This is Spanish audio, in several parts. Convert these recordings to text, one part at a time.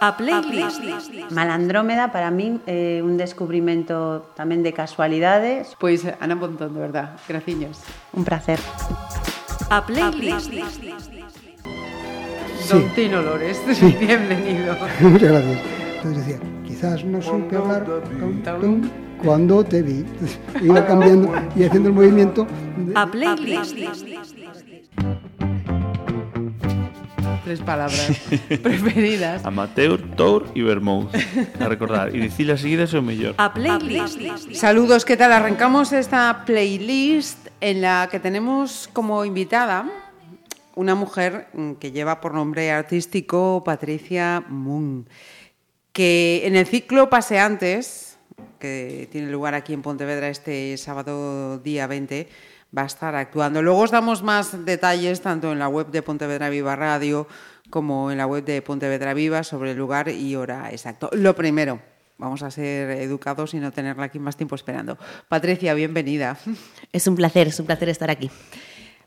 A playlist. Malandrómeda para min é un descubrimento tamén de casualidades. Pois Ana Pontón, de verdad, graciños. Un placer. A playlist. Don Tino Lores, bienvenido. Muchas gracias. Entonces decía, quizás no supe hablar tum, tum, cuando te vi. Iba cambiando y haciendo el movimiento. de- A playlist. Tres palabras preferidas. Amateur, Tour e Vermouth. A recordar, e dicilas seguidas é o mellor. A playlist. Saludos, ¿qué tal? Arrancamos esta playlist en la que tenemos como invitada una mujer que lleva por nombre artístico Patricia Moon, que en el ciclo Paseantes, que tiene lugar aquí en Pontevedra este sábado día 20, va a estar actuando. Luego os damos más detalles tanto en la web de Pontevedra Viva Radio como en la web de Pontevedra Viva sobre el lugar y hora exacto. Lo primero, vamos a ser educados y no tenerla aquí más tiempo esperando. Patricia, bienvenida. Es un placer, es un placer estar aquí.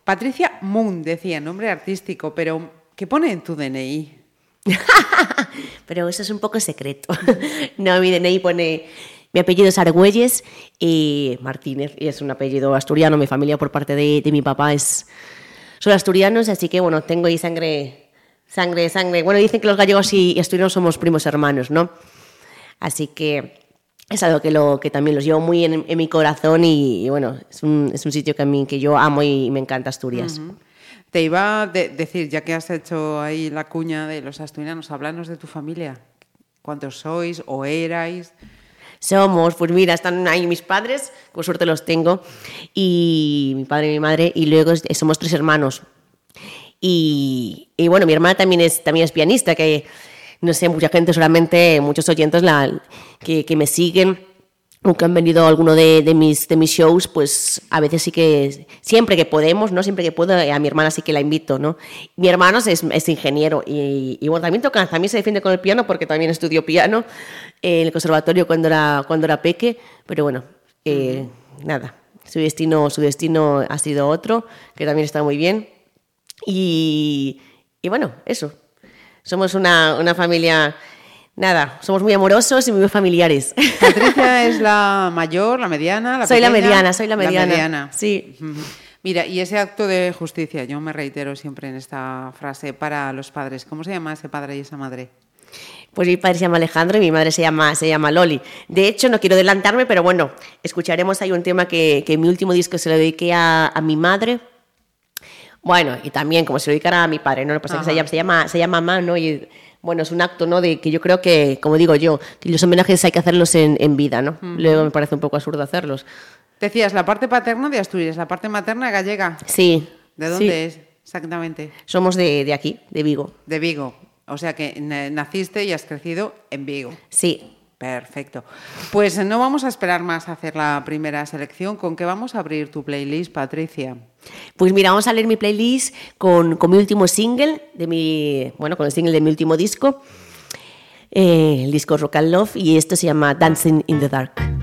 Patricia Moon, decía, nombre artístico, pero ¿qué pone en tu DNI? Pero eso es un poco secreto. No, mi DNI pone... Mi apellido es Argüelles y Martínez, y es un apellido asturiano. Mi familia por parte de, de mi papá es... Son asturianos, así que bueno, tengo ahí sangre, sangre, sangre. Bueno, dicen que los gallegos y, asturianos somos primos hermanos, ¿no? Así que es algo que, lo, que también los llevo muy en, en mi corazón y, bueno, es un, es un sitio que a mí que yo amo y me encanta Asturias. Te iba a de- decir, ya que has hecho ahí la cuña de los asturianos, háblanos de tu familia. ¿Cuántos sois o erais? Somos, pues mira, están ahí mis padres, con suerte los tengo, y mi padre y mi madre, y luego somos tres hermanos. Y, y bueno, mi hermana también es, también es pianista, que no sé, mucha gente, solamente muchos oyentes la, que, que me siguen o que han venido a alguno de, de mis, de mis shows, pues a veces sí que, siempre que podemos, ¿no? Siempre que puedo, a mi hermana sí que la invito, ¿no? Mi hermano es, es ingeniero y, y bueno, también toca, también se defiende con el piano porque también estudió piano en el conservatorio cuando era, cuando era peque, pero bueno, eh, nada, su destino, su destino ha sido otro, que también está muy bien. Y, y bueno, eso. Somos una, una familia, nada, somos muy amorosos y muy familiares. Patricia es la mayor, la mediana, la Soy la pequeña? mediana, soy la mediana. Sí. Ujú. Mira, y ese acto de justicia, yo me reitero siempre en esta frase para los padres. ¿Cómo se llama ese padre y esa madre? Pues mi padre se llama Alejandro y mi madre se llama, se llama Loli. De hecho, no quiero adelantarme, pero bueno, escucharemos ahí un tema que, que en mi último disco se lo dediqué a, a mi madre. Bueno, y también como se lo dedicara a mi padre, ¿no? Pues que Ajá. se llama, se llama, se llama Mamá, ¿no? Y bueno, es un acto, ¿no? De que yo creo que, como digo yo, que los homenajes hay que hacerlos en, en vida, ¿no? Luego me parece un poco absurdo hacerlos. Decías, la parte paterna de Asturias, la parte materna gallega. Sí. ¿De dónde sí. es exactamente? Somos de, de aquí, de Vigo. De Vigo. O sea que na- naciste y has crecido en Vigo. Sí. Perfecto. Pues no vamos a esperar más a hacer la primera selección. ¿Con qué vamos a abrir tu playlist, Patricia? Pues mira, vamos a leer mi playlist con, con mi último single, de mi, bueno, con el single de mi último disco, eh, el disco Rock and Love, y esto se llama Dancing in the Dark.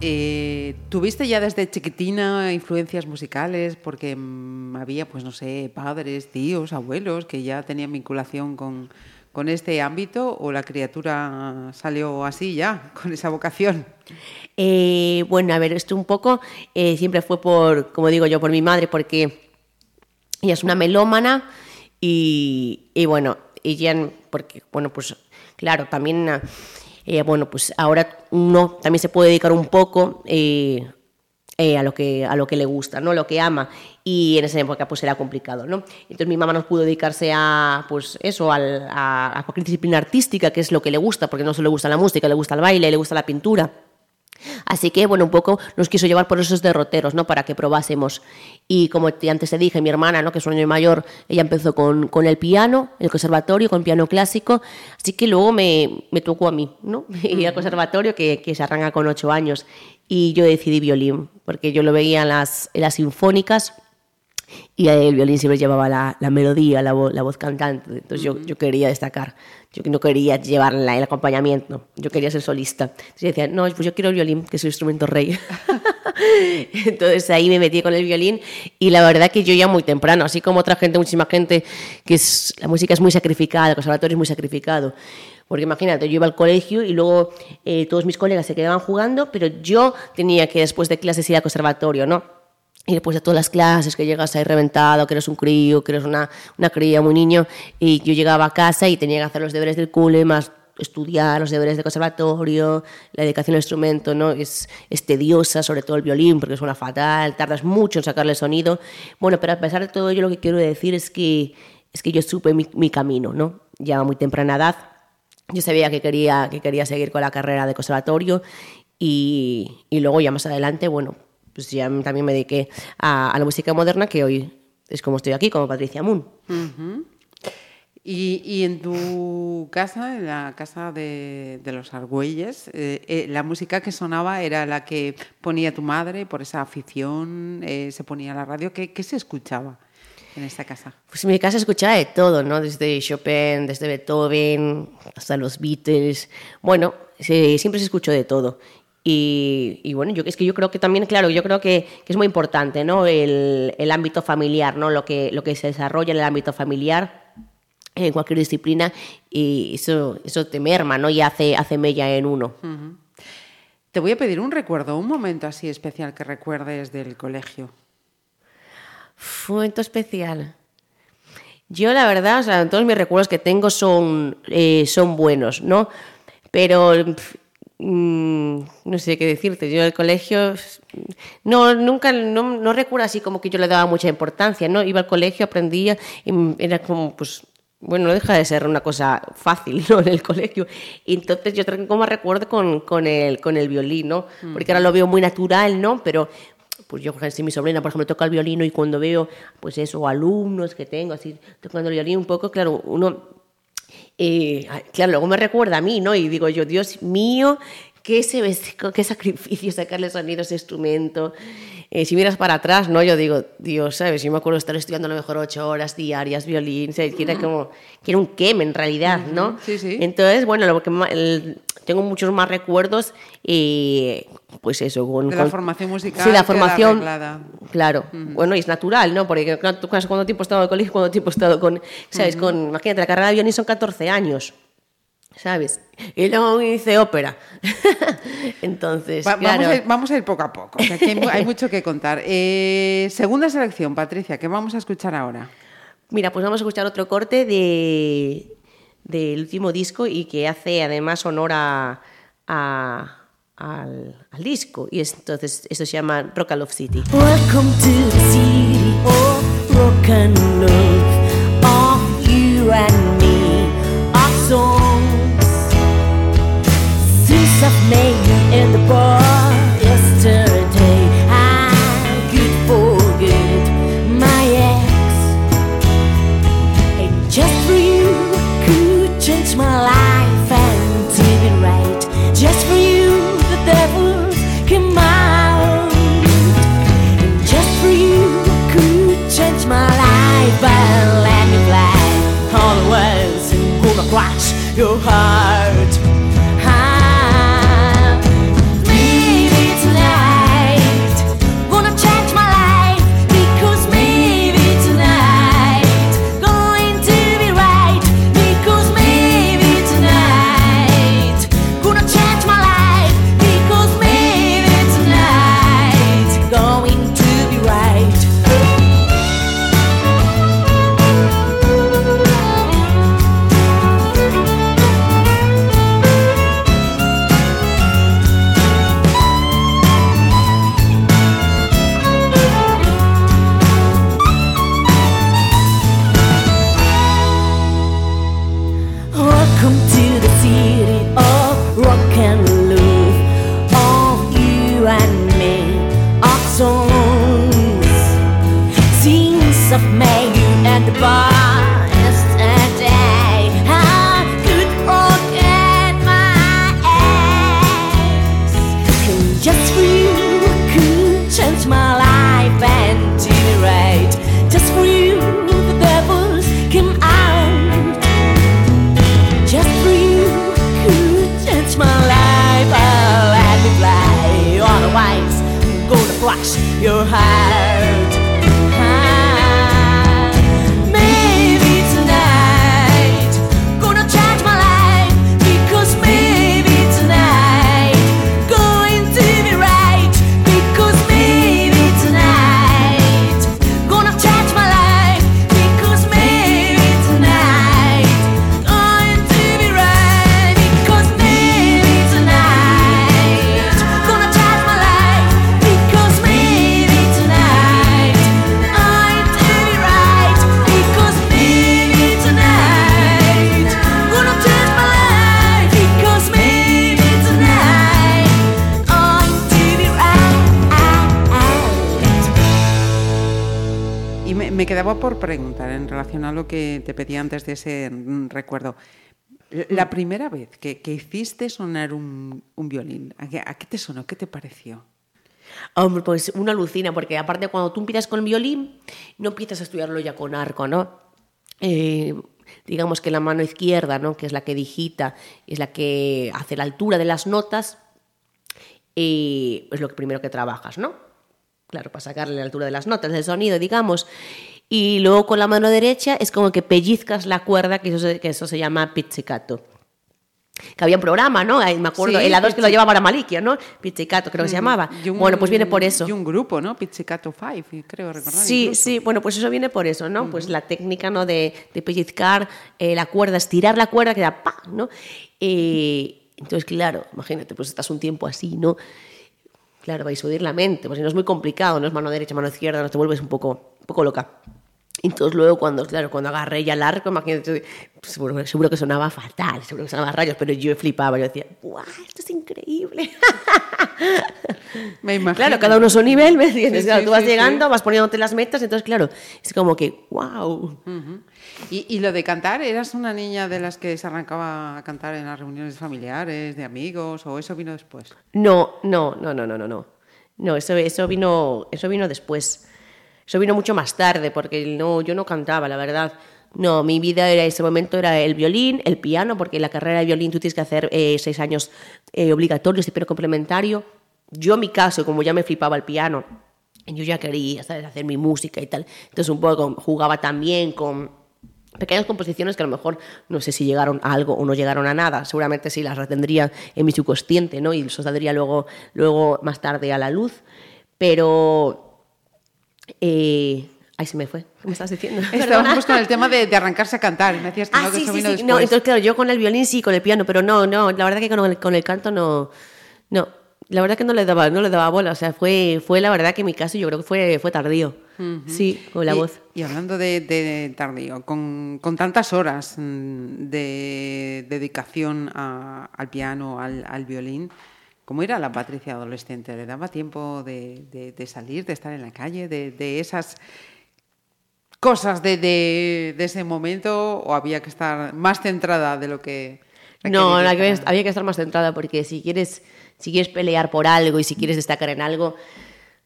Eh, ¿tuviste ya desde chiquitina influencias musicales? Porque mm, había, pues no sé, padres, tíos, abuelos que ya tenían vinculación con, con este ámbito o la criatura salió así ya, con esa vocación. Eh, bueno, a ver, esto un poco eh, siempre fue por, como digo yo, por mi madre, porque ella es una melómana y, y bueno, ella, porque, bueno, pues claro, también, ah, eh, bueno, pues ahora uno también se puede dedicar un poco eh, eh, a, lo que, a lo que le gusta, ¿no? Lo que ama. Y en esa época pues era complicado, ¿no? Entonces mi mamá no pudo dedicarse a, pues eso, a, a cualquier disciplina artística, que es lo que le gusta, porque no solo le gusta la música, le gusta el baile, le gusta la pintura. Así que, bueno, un poco nos quiso llevar por esos derroteros, ¿no? Para que probásemos. Y como te- antes te dije, mi hermana, ¿no? Que es un año mayor, ella empezó con, con el piano, el conservatorio, con piano clásico. Así que luego me, me tocó a mí, ¿no? Ir al conservatorio, que, que se arranca con ocho años. Y yo decidí violín, porque yo lo veía en las, en las sinfónicas y el violín siempre llevaba la, la melodía, la, vo- la voz cantante. Entonces yo, yo quería destacar. Yo no quería llevar la- el acompañamiento, yo quería ser solista. Entonces yo decía, no, pues yo quiero el violín, que es un instrumento rey. Entonces ahí me metí con el violín y la verdad que yo ya muy temprano, así como otra gente, muchísima gente, que es, la música es muy sacrificada, el conservatorio es muy sacrificado. Porque imagínate, yo iba al colegio y luego eh, todos mis colegas se quedaban jugando, pero yo tenía que después de clases ir al conservatorio, ¿no? Y después de todas las clases, que llegas ahí reventado, que eres un crío, que eres una, una cría, muy niño, y yo llegaba a casa y tenía que hacer los deberes del cole, más estudiar los deberes del conservatorio, la dedicación al instrumento, ¿no? Es, es tediosa, sobre todo el violín, porque suena fatal, tardas mucho en sacarle sonido. Bueno, pero a pesar de todo ello, lo que quiero decir es que, es que yo supe mi, mi camino, ¿no? Ya a muy temprana edad, yo sabía que quería, que quería seguir con la carrera de conservatorio y, y luego ya más adelante, bueno, pues ya también me dediqué a, a la música moderna, que hoy es como estoy aquí, como Patricia Moon. Y, y en tu casa, en la casa de, de los Argüelles, eh, eh, la música que sonaba era la que ponía tu madre por esa afición, eh, se ponía la radio. ¿Qué, qué se escuchaba en esta casa? Pues en mi casa escuchaba de todo, ¿no? Desde Chopin, desde Beethoven, hasta los Beatles. Bueno, se- siempre se escuchó de todo. Y, y bueno, yo, es que yo creo que también, claro, yo creo que, que es muy importante, ¿no? El, el ámbito familiar, ¿no? Lo que, lo que se desarrolla en el ámbito familiar en cualquier disciplina y eso, eso te merma, ¿no? Y hace, hace mella en uno. Te voy a pedir un recuerdo, un momento así especial que recuerdes del colegio. Momento especial. Yo, la verdad, o sea, todos mis recuerdos que tengo son, eh, son buenos, ¿no? Pero pf, mm, no sé qué decirte. Yo el colegio, no, nunca, no, no recuerdo así como que yo le daba mucha importancia, ¿no? Iba al colegio, aprendía, y era como, pues, bueno, no deja de ser una cosa fácil, ¿no? En el colegio. Y entonces yo tengo como recuerdo con, con, el, con el violín, ¿no? Porque ahora lo veo muy natural, ¿no? Pero pues yo, si mi sobrina, por ejemplo, toca el violín y cuando veo, pues eso, alumnos que tengo así tocando el violín un poco, claro, uno, eh, claro, luego me recuerda a mí, ¿no? Y digo yo, Dios mío, qué, qué sacrificio sacarle sonido a ese instrumento. Eh, si miras para atrás, ¿no? Yo digo, Dios, ¿sabes? Yo me acuerdo estar estudiando a lo mejor ocho horas diarias violín, ¿sabes? Que era como, que era un queme en realidad, ¿no? Sí, sí. Entonces, bueno, lo que el- tengo muchos más recuerdos y pues eso, con, De la con- formación musical Sí, la formación. Claro. Bueno, y es natural, ¿no? Porque cuánto tiempo he estado en el colegio, cuánto tiempo he estado con, ¿sabes? Con, imagínate, la carrera de violín son 14 años. ¿Sabes? Y luego hice ópera. Entonces, Va- claro. vamos, a ir, vamos a ir poco a poco, que aquí hay, mu- hay mucho que contar. Eh, segunda selección, Patricia, ¿qué vamos a escuchar ahora? Mira, pues vamos a escuchar otro corte de del último disco y que hace además honor a, a- al, al disco. Y es- entonces esto se llama Rock and Love City. Welcome to the city of rock and love, of you and me, in the bar yesterday, te pedí antes de ese mm, recuerdo. La primera vez que, que hiciste sonar un, un violín, ¿a qué, a qué te sonó? ¿Qué te pareció? Hombre, pues uno alucina, porque aparte cuando tú empiezas con el violín, no empiezas a estudiarlo ya con arco, ¿no? Eh, digamos que la mano izquierda, ¿no? que es la que digita, es la que hace la altura de las notas, eh, es lo primero que trabajas, ¿no? Claro, para sacarle la altura de las notas, del sonido, digamos. Y luego con la mano derecha es como que pellizcas la cuerda, que eso se, que eso se llama pizzicato. Que había un programa, ¿no? Me acuerdo, Sí, el A2 que lo llevaba Malikia, ¿no? Pizzicato creo que se llamaba. Un- bueno, pues viene por eso. Y un grupo, ¿no? Pizzicato 5, creo recordar. Sí, incluso. sí, bueno, pues eso viene por eso, ¿no? Pues la técnica, ¿no? De, de pellizcar eh, la cuerda, estirar la cuerda, que da pa, ¿no? Eh, entonces, claro, imagínate, pues estás un tiempo así, ¿no? Claro, vais a oír la mente, pues si no es muy complicado, no es mano derecha, mano izquierda, no te vuelves un poco, un poco loca. Entonces luego cuando, claro, cuando agarré ya el arco, imagínate, pues, seguro, seguro que sonaba fatal, seguro que sonaba rayos, pero yo flipaba, yo decía, ¡guau, esto es increíble! Me imagino. Claro, cada uno a su nivel, ¿me entiendes? Sí, Claro, sí, tú vas sí, llegando, vas poniéndote las metas, entonces, claro, es como que, wow. ¿Y, y lo de cantar, ¿eras una niña de las que se arrancaba a cantar en las reuniones familiares, de amigos, o eso vino después? No, no, no, no, no, no, no. No, eso, eso, vino, eso vino después. Eso vino mucho más tarde, porque no, yo no cantaba, la verdad. No, mi vida era ese momento era el violín, el piano, porque la carrera de violín tú tienes que hacer eh, seis años eh, obligatorios y pero complementario. Yo, en mi caso, como ya me flipaba el piano, yo ya quería ¿sabes? hacer mi música y tal. Entonces, un poco jugaba también con pequeñas composiciones que a lo mejor no sé si llegaron a algo o no llegaron a nada. Seguramente sí las retendría en mi subconsciente, ¿no? Y eso saldría luego, luego más tarde a la luz. Pero. Eh, ahí se me fue. ¿Qué me estás diciendo? Estábamos con el tema de, de arrancarse a cantar, me decías que Ah, no, que sí, sí, sí. No, entonces, claro, yo con el violín sí, con el piano, pero no, no, la verdad que con el, con el canto no. No, la verdad que no le daba, no le daba bola. O sea, fue, fue la verdad que en mi caso yo creo que fue, fue tardío. Sí, con la y, voz. Y hablando de, de tardío, con, con tantas horas mm, de dedicación a- al piano, al, al violín, ¿cómo era la Patricia adolescente? ¿Le daba tiempo de, de- de salir, de estar en la calle, de, de esas cosas de, ese momento o había que estar más centrada de lo que... No, la que- había que estar más centrada porque si quieres, si quieres pelear por algo y si quieres destacar en algo,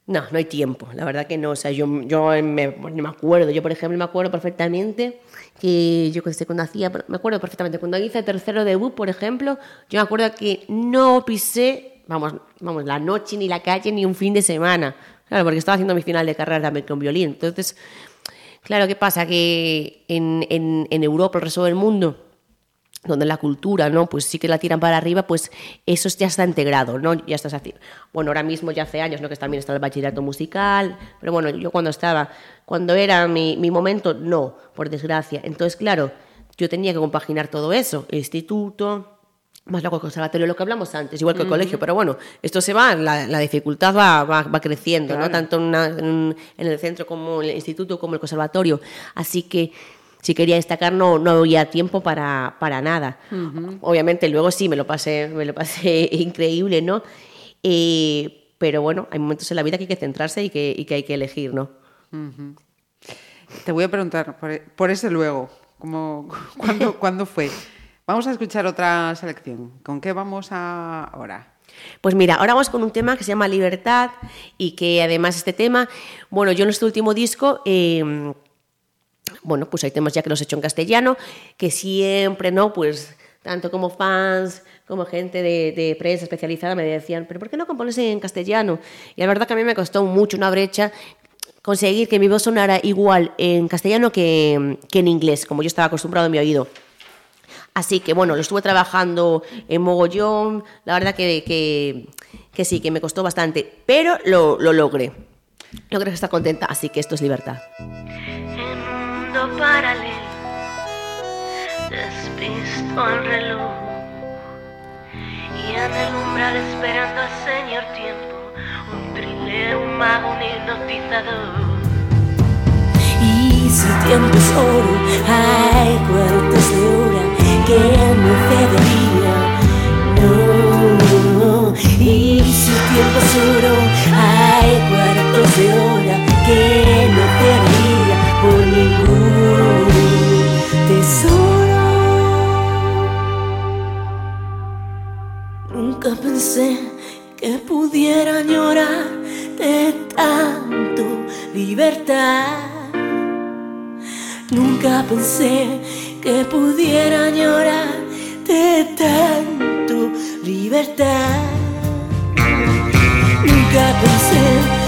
no, no hay tiempo. La verdad que no. O sea, yo, yo me, me acuerdo. Yo, por ejemplo, me acuerdo perfectamente que yo cuando hacía, me acuerdo perfectamente, cuando hice tercero debut, por ejemplo, yo me acuerdo que no pisé, vamos, vamos, la noche ni la calle ni un fin de semana. Claro, porque estaba haciendo mi final de carrera también con violín. Entonces, claro, ¿qué pasa? Que en, en, en Europa, el resto del mundo, donde la cultura, ¿no? Pues sí que la tiran para arriba, pues eso ya está integrado, ¿no? Ya estás así. Bueno, ahora mismo ya hace años, ¿no? Que también está el bachillerato musical, pero bueno, yo cuando estaba, cuando era mi, mi momento, no, por desgracia. Entonces, claro, yo tenía que compaginar todo eso, instituto, más luego el conservatorio, lo que hablamos antes, igual que el colegio, pero bueno, esto se va, la, la dificultad va, va, va creciendo, ¿no? Tanto en, una- en- en el centro como en el instituto como el conservatorio. Así que si quería destacar no, no había tiempo para, para nada. Obviamente luego sí me lo pasé, me lo pasé increíble, ¿no? Eh, pero bueno, hay momentos en la vida que hay que centrarse y que, y que hay que elegir, ¿no? Te voy a preguntar por, por ese luego, ¿cómo, cuándo, ¿cuándo fue? Vamos a escuchar otra selección. ¿Con qué vamos a ahora? Pues mira, ahora vamos con un tema que se llama Libertad y que además este tema, bueno, yo en este último disco, eh, bueno, pues hay temas ya que los he hecho en castellano, que siempre, ¿no? Pues tanto como fans como gente de, prensa especializada me decían, pero ¿por qué no compones en castellano? Y la verdad que a mí me costó mucho una brecha conseguir que mi voz sonara igual en castellano que, que en inglés, como yo estaba acostumbrado en mi oído. Así que bueno, lo estuve trabajando en mogollón, la verdad que, que, que sí, que me costó bastante, pero lo, lo logré. Logré estar contenta, así que esto es libertad. Mundo paralelo despisto el reloj y en el umbral esperando al señor tiempo un trilero, un mago, un hipnotizador y si tiempo es oro hay cuartos que me cedería. No, no, y su tiempo solo hay cuartos de hora que no cedería por ningún tesoro. Nunca pensé que pudiera llorar de tanto libertad. Nunca pensé que pudiera llorar de tanto libertad. Nunca pensé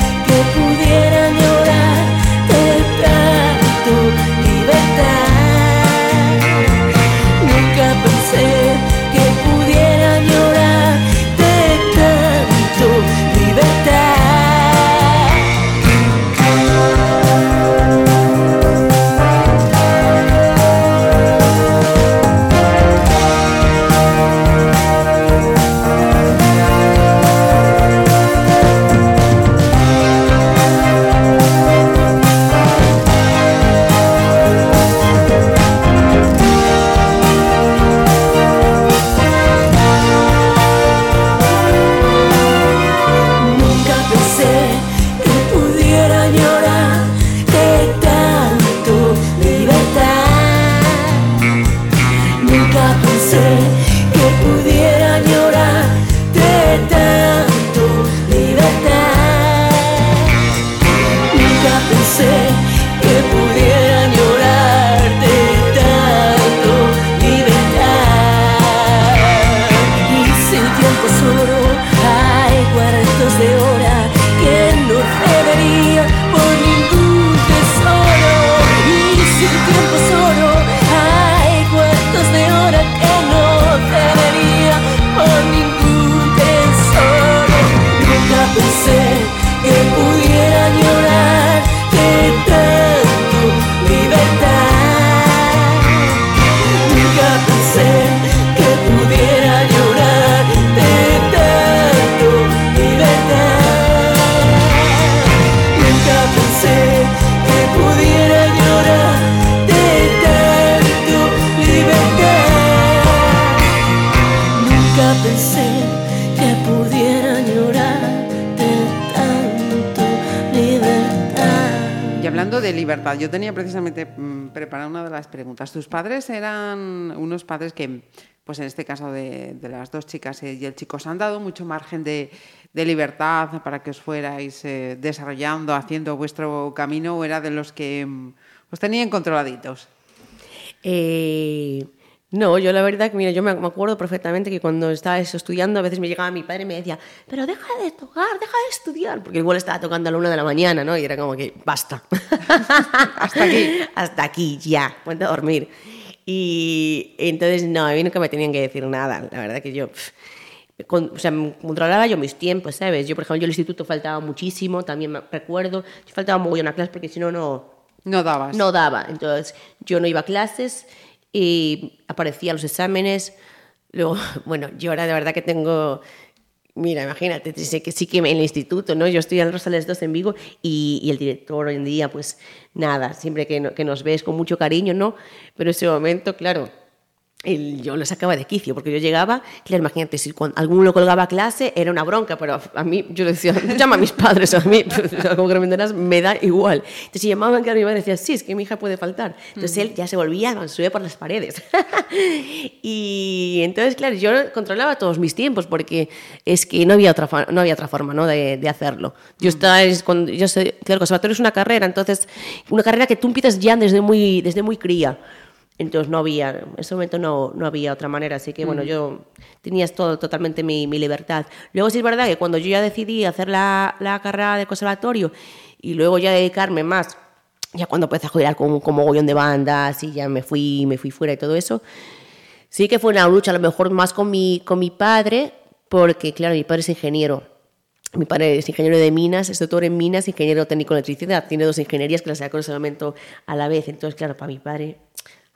tenía precisamente mm, preparada una de las preguntas. ¿Tus padres eran unos padres que, pues en este caso de, las dos chicas y el chico, os han dado mucho margen de, de libertad para que os fuerais eh, desarrollando, haciendo vuestro camino, o era de los que mm, os tenían controladitos? Eh, no, yo la verdad que, mira, yo me acuerdo perfectamente que cuando estaba eso estudiando, a veces me llegaba mi padre y me decía, pero deja de tocar, deja de estudiar, porque igual estaba tocando a la una de la mañana, ¿no? Y era como que, basta. Hasta aquí. Hasta aquí, ya, ponte a dormir. Y entonces, no, a mí nunca me tenían que decir nada. La verdad que yo, pff, con- o sea, controlaba yo mis tiempos, ¿sabes? Yo, por ejemplo, yo al instituto faltaba muchísimo, también me recuerdo, yo faltaba muy a clase porque si no, no, No dabas. no daba. Entonces, yo no iba a clases y aparecía los exámenes. Luego, bueno, yo ahora de verdad que tengo. Mira, imagínate, que sí que en el instituto, ¿no? Yo estoy en Rosales 2 en Vigo y, y el director hoy en día, pues nada, siempre que, no- que nos ves con mucho cariño, ¿no? Pero ese momento, claro, el- yo lo sacaba de quicio, porque yo llegaba, claro, imagínate, si cuando alguno colgaba clase era una bronca, pero a mí, yo le decía, llama a mis padres, a mí, como que me entenderás, me da igual. Entonces, si llamaban, claro, mi madre decía, sí, es que mi hija puede faltar. Entonces, él ya se volvía, subía por las paredes. y entonces, claro, yo controlaba todos mis tiempos, porque es que no había otra, no había otra forma ¿no? de, de hacerlo. Yo estaba, es cuando, yo sé, claro, el conservatorio es una carrera, entonces, una carrera que tú empiezas ya desde muy, desde muy cría. Entonces no había, en ese momento no, no había otra manera, así que bueno, yo tenías todo totalmente mi, mi libertad. Luego sí es verdad que cuando yo ya decidí hacer la, la carrera de conservatorio y luego ya dedicarme más, ya cuando empecé a jugar con, con mogollón de bandas y ya me fui, me fui fuera y todo eso, sí que fue una lucha a lo mejor más con mi, con mi padre, porque claro, mi padre es ingeniero. Mi padre es ingeniero de minas, es doctor en minas, ingeniero técnico en electricidad. Tiene dos ingenierías que las saca en ese momento a la vez. Entonces, claro, para mi padre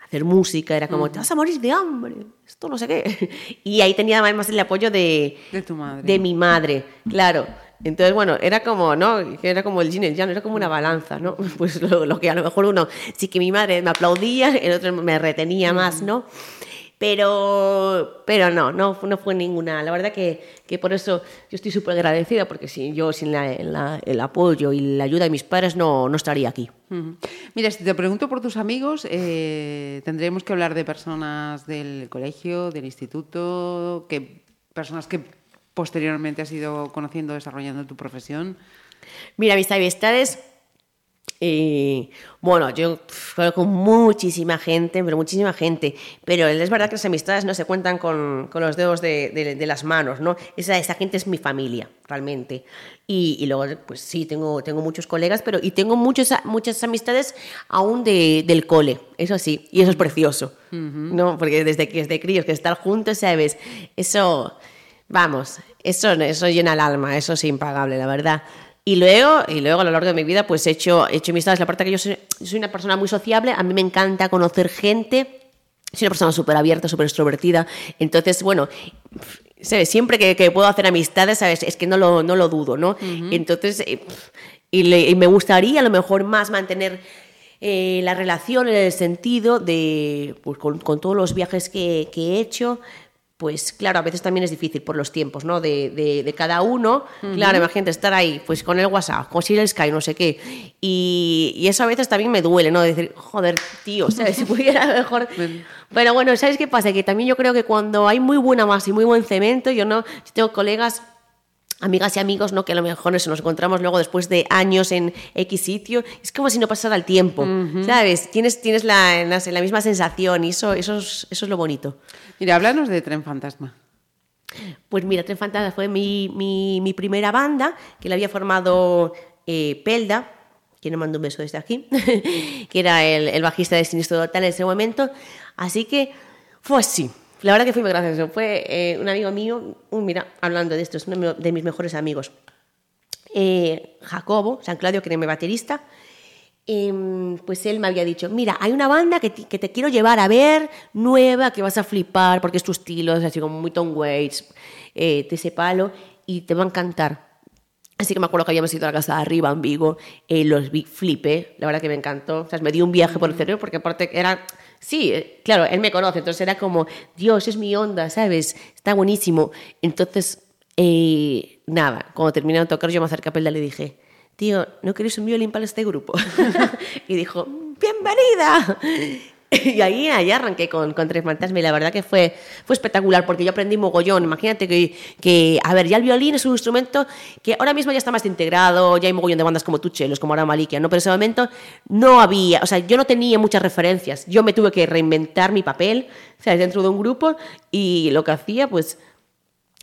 hacer música era como, te vas a morir de hambre, esto no sé qué. Y ahí tenía además el apoyo de, De tu madre. de mi madre, claro. Entonces, bueno, era como, ¿no? Era como el yin y el yang, era como una balanza, ¿no? Pues lo, lo que a lo mejor uno, sí que mi madre me aplaudía, el otro me retenía más, ¿no? Pero, pero no, no, no fue ninguna. La verdad que, que por eso yo estoy súper agradecida, porque si yo sin la- la- el apoyo y la ayuda de mis padres no, no estaría aquí. Mira, si te pregunto por tus amigos, eh, tendremos que hablar de personas del colegio, del instituto, que personas que posteriormente has ido conociendo, desarrollando tu profesión? Mira, mis amistades, eh, bueno, yo hablo con muchísima gente, pero muchísima gente, pero es verdad que las amistades no se cuentan con, con los dedos de, de- de las manos, ¿no? Esa, esa gente es mi familia, realmente. Y, y luego, pues sí, tengo, tengo muchos colegas, pero y tengo muchos, muchas amistades aún de, del cole, eso sí, y eso es precioso, ¿no? Porque desde que desde críos, que estar juntos, ¿sabes? Eso, vamos, eso, eso llena el alma, eso es impagable, la verdad. Y luego, y luego a lo largo de mi vida, pues he hecho, he hecho amistades. La parte que yo soy, soy una persona muy sociable, a mí me encanta conocer gente. Soy una persona súper abierta, súper extrovertida. Entonces, bueno, ¿sabes? Siempre que, que puedo hacer amistades, ¿sabes? Es que no lo, no lo dudo, ¿no? Entonces, eh, y, le- y me gustaría a lo mejor más mantener eh, la relación en el sentido de, pues con, con todos los viajes que, que he hecho, pues claro, a veces también es difícil por los tiempos, ¿no? De, de- de cada uno. Claro, imagínate estar ahí, pues con el WhatsApp, conseguir el Sky, no sé qué. Y, y eso a veces también me duele, ¿no? Decir, joder, tío, ¿sabes? Si pudiera mejor... Pero bueno, ¿sabes qué pasa? Que también yo creo que cuando hay muy buena masa y muy buen cemento, yo no, yo tengo colegas amigas y amigos, ¿no? Que a lo mejor eso, nos encontramos luego después de años en X sitio. Es como si no pasara el tiempo, ¿sabes? Tienes, tienes la, la, la misma sensación y eso, eso, es, eso es lo bonito. Mira, háblanos de Tren Fantasma. Pues mira, Tren Fantasma fue mi, mi, mi primera banda, que la había formado eh, Pelda, que nos mando un beso desde aquí, que era el, el bajista de Sinistro Total en ese momento. Así que fue así. La verdad que fue muy gracioso. Fue eh, un amigo mío, un, mira, hablando de esto, es uno de mis mejores amigos. Eh, Jacobo, San Claudio, que era mi baterista, em, pues él me había dicho, mira, hay una banda que te, que te quiero llevar a ver, nueva, que vas a flipar, porque es tu estilo, es así como muy Tom Waits, eh, de ese palo, y te va a encantar. Así que me acuerdo que habíamos ido a la casa de arriba en Vigo, eh, los vi, flipé, la verdad que me encantó. O sea, me dio un viaje por el cerebro porque aparte era... Sí, eh, claro, él me conoce, entonces era como, Dios, es mi onda, ¿sabes? Está buenísimo. Entonces, eh, nada, cuando terminé de tocar yo me acerqué a Pelda y le dije, tío, ¿no queréis un violín para este grupo? y dijo, bienvenida. Y ahí, ahí arranqué con, con Tres Fantasmas y la verdad que fue, fue espectacular porque yo aprendí mogollón. Imagínate que, que, a ver, ya el violín es un instrumento que ahora mismo ya está más integrado, ya hay mogollón de bandas como Tuchelos, como ahora Malikia, ¿no? Pero en ese momento no había, o sea, yo no tenía muchas referencias. Yo me tuve que reinventar mi papel, o sea, dentro de un grupo y lo que hacía, pues,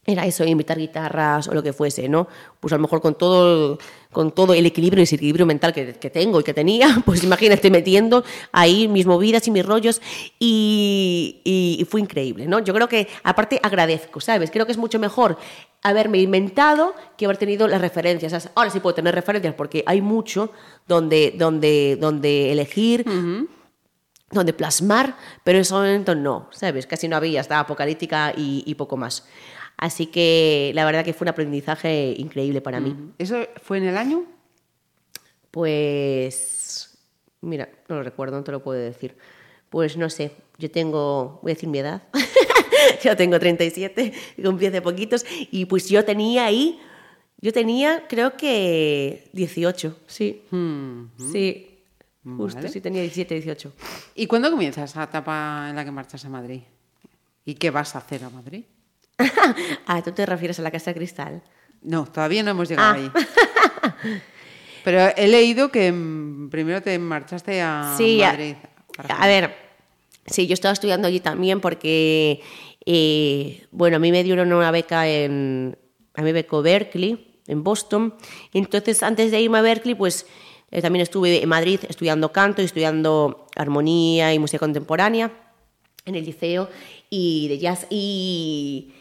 era eso, invitar guitarras o lo que fuese, ¿no? Pues a lo mejor con todo, con todo el equilibrio y desequilibrio mental que, que tengo y que tenía, pues imagínate metiendo ahí mis movidas y mis rollos y, y- y fue increíble, ¿no? Yo creo que, aparte, agradezco, ¿sabes? Creo que es mucho mejor haberme inventado que haber tenido las referencias. Ahora sí puedo tener referencias porque hay mucho donde, donde, donde elegir donde plasmar, pero en ese momento no, ¿sabes? Casi no había, estaba apocalíptica y, y poco más. Así que la verdad que fue un aprendizaje increíble para mí. ¿Eso fue en el año? Pues, mira, no lo recuerdo, no te lo puedo decir. Pues no sé, yo tengo, voy a decir mi edad, yo tengo 37, cumplí hace poquitos, y pues yo tenía ahí, yo tenía creo que 18, sí, sí, justo, Vale. sí, tenía 17, 18. ¿Y cuándo comienza esa etapa en la que marchas a Madrid? ¿Y qué vas a hacer a Madrid? ah, ¿tú te refieres a la Casa de Cristal? No, todavía no hemos llegado Ah. ahí. Pero he leído que mm, primero te marchaste a Sí, a- Madrid. A, ver, sí, yo estaba estudiando allí también porque, eh, bueno, a mí me dieron una beca en, a mí me becó Berkeley, en Boston. Entonces, antes de irme a Berkeley, pues eh, también estuve en Madrid estudiando canto y estudiando armonía y música contemporánea en el liceo y de jazz y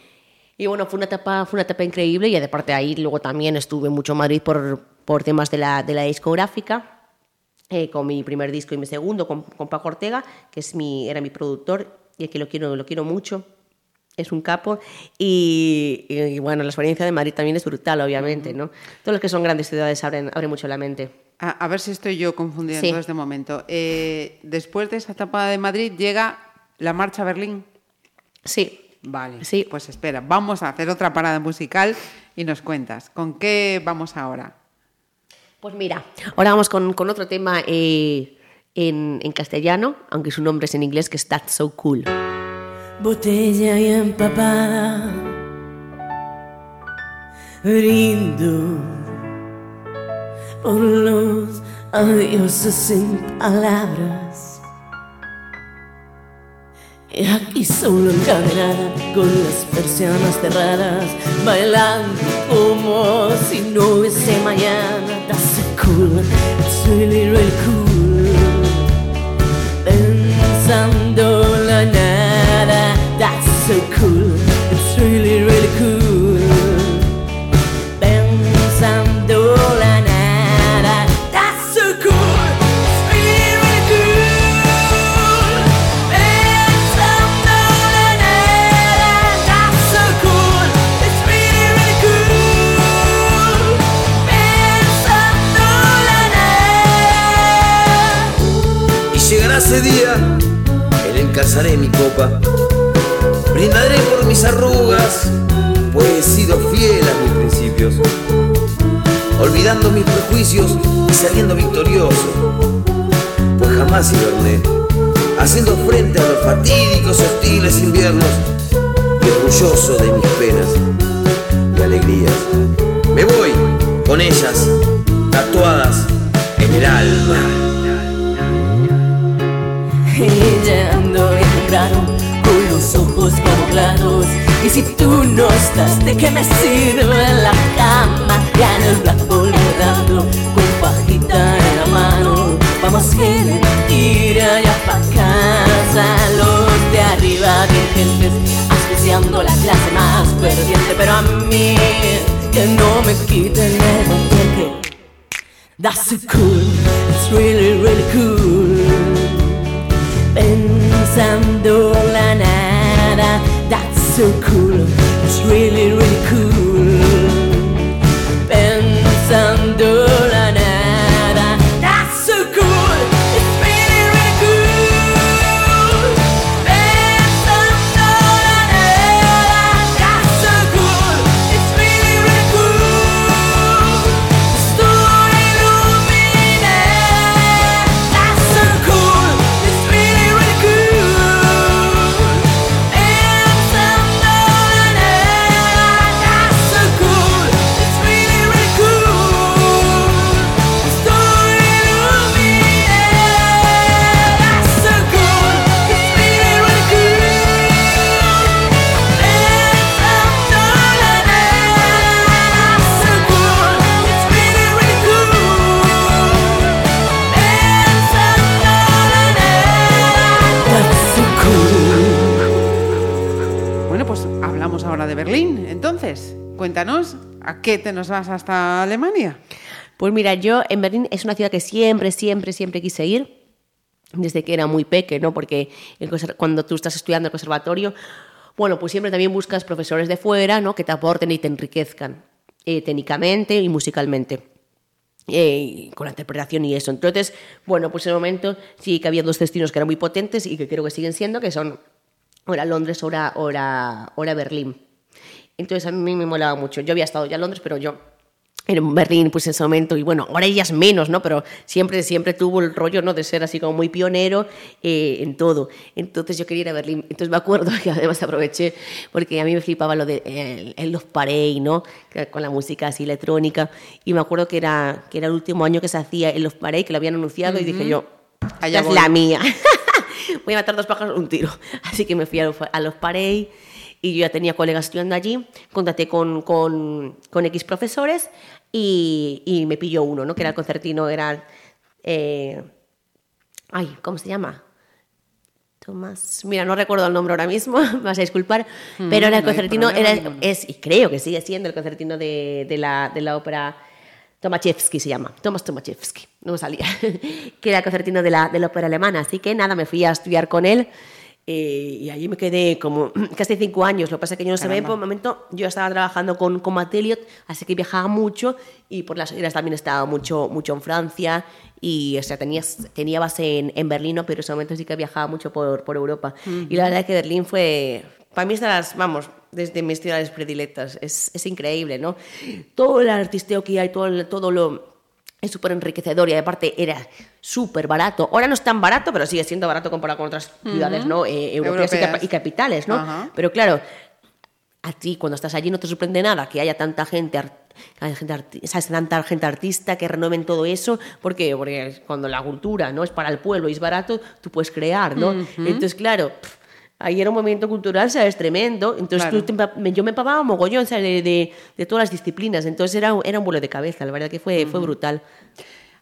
y bueno, fue una etapa, fue una etapa increíble y aparte de ahí luego también estuve mucho en Madrid por, por temas de la, de la discográfica, eh, con mi primer disco y mi segundo, con, con Paco Ortega, que es mi, era mi productor y que lo quiero, lo quiero mucho. Es un capo y, y- y bueno, la experiencia de Madrid también es brutal, obviamente, ¿no? Todos los que son grandes ciudades abren, abren mucho la mente. A, a ver si estoy yo confundida Sí. en todo este momento. Eh, después de esa etapa de Madrid llega la marcha a Berlín. Sí, Vale, Sí. pues espera, vamos a hacer otra parada musical y nos cuentas. ¿Con qué vamos ahora? Pues mira, ahora vamos con, con otro tema eh, en, en castellano, aunque su nombre es en inglés, que es That's So Cool. botella y empapada. brindo por los adioses sin palabras. Aquí solo encadenada con las persianas cerradas, bailando como si no hubiese mañana. That's so cool, it's really, really cool. Pensando la nada, that's so cool, día en mi copa. Brindaré por mis arrugas, pues he sido fiel a mis principios. Olvidando mis prejuicios y saliendo victorioso. Pues jamás hiberné, haciendo frente a los fatídicos hostiles inviernos. Y orgulloso de mis penas y alegrías. Me voy con ellas, tatuadas en el alma. Y ya ando bien claro, con los ojos como claros. Y si tú no estás, ¿de qué me sirve la cama? Ya en el blanco dando con pajita en la mano. Vamos que tira ya pa' casa. Los de arriba dirigentes, asfixiando la clase más perdiente. Pero a mí, que no me quiten el manteque. That's so cool, te nos vas hasta Alemania? Pues mira, yo en Berlín es una ciudad que siempre, siempre, siempre quise ir, desde que era muy peque, ¿no? Porque el cuando tú estás estudiando el conservatorio, bueno, pues siempre también buscas profesores de fuera, ¿no? Que te aporten y te enriquezcan eh, técnicamente y musicalmente. eh, con la interpretación y eso. Entonces, bueno, pues en el momento sí que había dos destinos que eran muy potentes y que creo que siguen siendo, que son ahora Londres, ahora, ahora, ahora Berlín. Entonces a mí me molaba mucho. Yo había estado ya en Londres, pero yo en Berlín, pues en ese momento, y bueno, ahora ellas menos, ¿no? Pero siempre, siempre tuvo el rollo, ¿no? De ser así como muy pionero eh, en todo. Entonces yo quería ir a Berlín. Entonces me acuerdo que además aproveché, porque a mí me flipaba lo de el, el Love Parade, ¿no? Con la música así electrónica. Y me acuerdo que era, que era el último año que se hacía el Love Parade, que lo habían anunciado, y dije yo, Allá esta es la mía. voy a matar dos pájaros un tiro. Así que me fui a los, a los Parade y yo ya tenía colegas estudiando allí, contacté con, con, con X profesores y, y me pilló uno, ¿no? Que era el concertino, era... eh, ay, ¿cómo se llama? Tomás, mira, no recuerdo el nombre ahora mismo, me vas a disculpar, pero era el no concertino, problema era, es, y creo que sigue siendo el concertino de, de la, de la ópera Tomaszewski se llama, Tomás Tomaszewski, no me salía, que era el concertino de la, de la ópera alemana, así que nada, me fui a estudiar con él eh, y allí me quedé como casi cinco años, lo que pasa es que yo no sabía, por momento yo estaba trabajando con, con Matt Elliot, así que viajaba mucho y por las giras también estaba mucho, mucho en Francia y o sea, tenía, tenía base en, en Berlín, ¿no? pero en ese momento sí que viajaba mucho por, por Europa. Y la verdad es que Berlín fue, para mí es de las, vamos, desde mis ciudades predilectas, es, es increíble, ¿no? Todo el artisteo que hay, todo, todo lo es súper enriquecedor y aparte era súper barato. Ahora no es tan barato, pero sigue siendo barato comparado con otras ciudades ¿no? Eh, europeas y Europeas. y, capitales, ¿no? Ajá. Pero claro, a ti cuando estás allí no te sorprende nada que haya tanta gente, gente ¿sabes? tanta gente artista que renueven todo eso, porque, porque cuando la cultura no es para el pueblo y es barato, tú puedes crear, ¿no? Entonces, claro, pf, ahí era un movimiento cultural, ¿sabes? Tremendo. Entonces Claro. tú yo me empapaba mogollón, ¿sabes? De, de, de todas las disciplinas. Entonces era, un- era un vuelo de cabeza, la verdad que fue, fue brutal.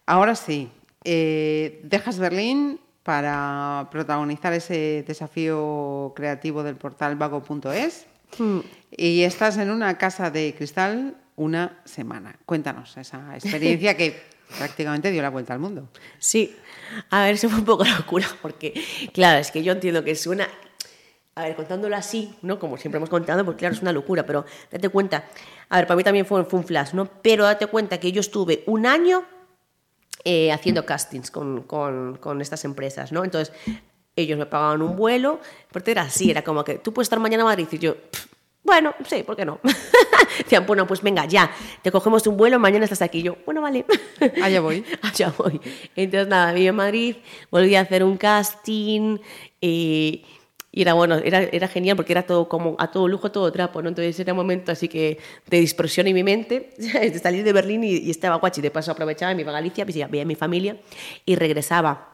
Ahora sí, eh, dejas Berlín para protagonizar ese desafío creativo del portal vago.es y estás en una casa de cristal una semana. Cuéntanos esa experiencia que prácticamente dio la vuelta al mundo. Sí, a ver, eso fue un poco locura, porque, claro, es que yo entiendo que suena. A ver, contándolo así, ¿no? Como siempre hemos contado, porque claro, es una locura, pero date cuenta. A ver, para mí también fue, fue un flash, ¿no? Pero date cuenta que yo estuve un año eh, haciendo castings con, con, con estas empresas, ¿no? Entonces, ellos me pagaban un vuelo, porque era así, era como que tú puedes estar mañana en Madrid y yo, "Pff, bueno, sí, ¿por qué no? Decían, bueno, pues venga, ya, te cogemos un vuelo, mañana estás aquí. Y yo, bueno, vale. Allá voy. Allá voy. Entonces, nada, viví en Madrid, volví a hacer un casting eh, y era bueno, era, era genial porque era todo como a todo lujo, a todo trapo, ¿no? Entonces era un momento así que de dispersión en mi mente, de salir de Berlín y, y estaba guachi. De paso aprovechaba, me iba a Galicia, visitaba- veía a mi familia y regresaba.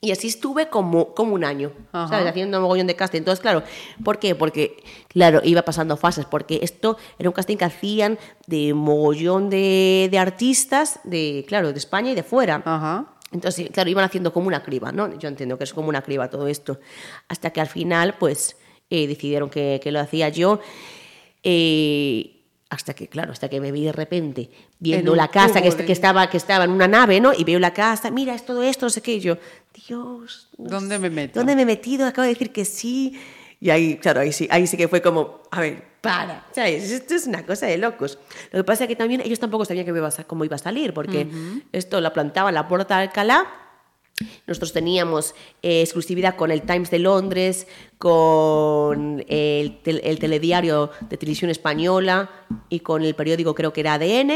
Y así estuve como, como un año, Ajá. ¿sabes? Haciendo un mogollón de casting. Entonces, claro, ¿por qué? Porque, claro, iba pasando fases, porque esto era un casting que hacían de mogollón de, de artistas, de, claro, de España y de fuera. Ajá. Entonces, claro, iban haciendo como una criba, ¿no? Yo entiendo que es como una criba todo esto. Hasta que al final, pues, eh, decidieron que, que lo hacía yo. Eh, hasta que, claro, hasta que me vi de repente viendo la casa que, de- estaba, que estaba en una nave, ¿no? Y veo la casa, mira, es todo esto, no sé qué. Y yo, Dios. ¿Dónde me meto? ¿Dónde me he metido? Acabo de decir que sí. Y ahí, claro, ahí sí, ahí sí que fue como, a ver, para, ¿sabes? Esto es una cosa de locos. Lo que pasa es que también ellos tampoco sabían que iba a cómo iba a salir, porque esto lo plantaba en la puerta de Alcalá. Nosotros teníamos eh, exclusividad con el Times de Londres, con el, tel- el telediario de televisión española y con el periódico, creo que era ADN,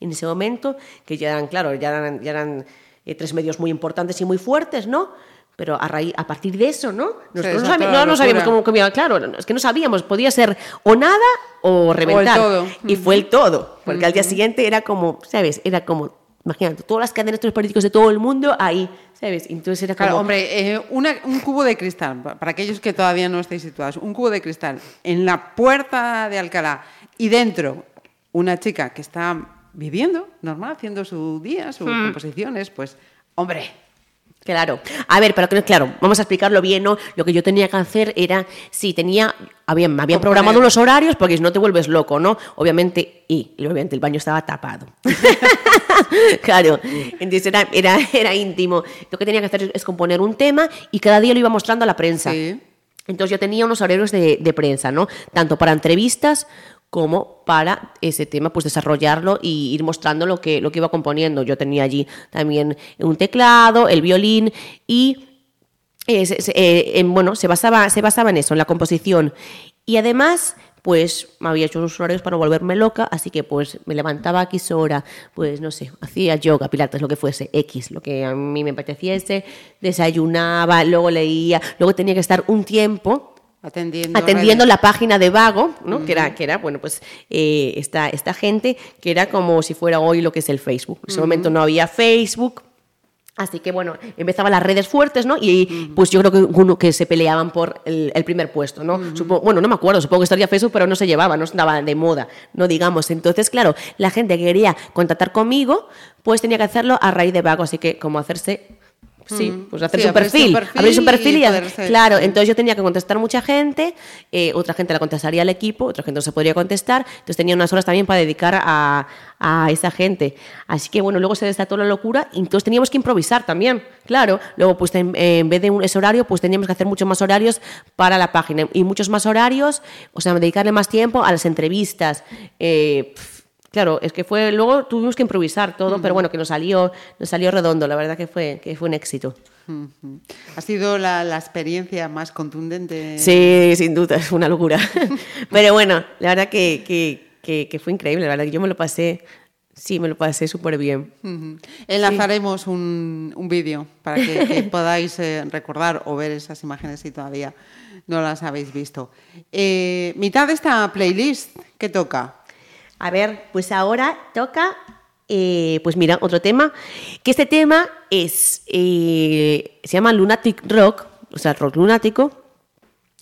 en ese momento, que ya eran, claro, ya eran, ya eran eh, tres medios muy importantes y muy fuertes, ¿no? Pero a, raíz, a partir de eso, ¿no? Nosotros no, no, no sabíamos cómo, iba- claro, es que no sabíamos, podía ser o nada o reventar. todo. Y fue el todo, porque al día siguiente era como, ¿sabes? Era como, imagínate, todas las cadenas de los políticos de todo el mundo ahí, ¿sabes? Entonces era como... Claro, hombre, eh, una- un cubo de cristal, pa- para aquellos que todavía no estéis situados, un cubo de cristal en la puerta de Alcalá y dentro una chica que está viviendo, normal, haciendo su día, sus Hmm. composiciones, pues, hombre, Claro. A ver, pero claro, vamos a explicarlo bien, ¿no? Lo que yo tenía que hacer era, sí, tenía, había, me habían programado unos horarios porque si no te vuelves loco, ¿no? Obviamente, y, y obviamente el baño estaba tapado. claro, entonces era, era, era íntimo. Lo que tenía que hacer es componer un tema y cada día lo iba mostrando a la prensa. Sí. Entonces yo tenía unos horarios de, de prensa, ¿no? Tanto para entrevistas como para ese tema, pues desarrollarlo y ir mostrando lo que, lo que iba componiendo. Yo tenía allí también un teclado, el violín y eh, se- eh, en- bueno, se basaba, se basaba en eso, en la composición. Y además, pues me había hecho unos horarios para volverme loca, así que pues me levantaba a X hora, pues no sé, hacía yoga, pilates, lo que fuese, X, lo que a mí me apeteciese, desayunaba, luego leía, luego tenía que estar un tiempo atendiendo. atendiendo la página de Vago, ¿no? que, era, que era, bueno, pues eh, esta, esta gente, que era como si fuera hoy lo que es el Facebook. En ese momento no había Facebook. Así que bueno, empezaban las redes fuertes, ¿no? Y pues yo creo que uno que se peleaban por el, el primer puesto, ¿no? Supo- bueno, no me acuerdo, supongo que estaría Facebook, pero no se llevaba, no estaba de moda, no digamos. Entonces, claro, la gente que quería contactar conmigo, pues tenía que hacerlo a raíz de Vago, así que como hacerse... Sí, pues hacerse Sí, un perfil, perfil abrirse un perfil y y, poder ser- claro, sí. entonces yo tenía que contestar mucha gente, eh, otra gente la contestaría al equipo, otra gente no se podría contestar, entonces tenía unas horas también para dedicar a, a esa gente. Así que bueno, luego se desató la locura y entonces teníamos que improvisar también, claro. Luego pues en, en vez de un, ese horario, pues teníamos que hacer muchos más horarios para la página y muchos más horarios, o sea, dedicarle más tiempo a las entrevistas. eh, Claro, es que fue, luego tuvimos que improvisar todo, pero bueno, que nos salió, nos salió redondo, la verdad que fue, que fue un éxito. Ha sido la, la experiencia más contundente. Sí, sin duda, es una locura. Pero bueno, la verdad que, que, que- que fue increíble, la verdad que yo me lo pasé Sí, me lo pasé súper bien. Enlazaremos un, un vídeo para que, que podáis eh, recordar o ver esas imágenes si todavía no las habéis visto. Eh, mitad de esta playlist, ¿qué toca? A ver, pues ahora toca, eh, pues mira, otro tema, que este tema es, eh, se llama Lunatic Rock, o sea, rock lunático,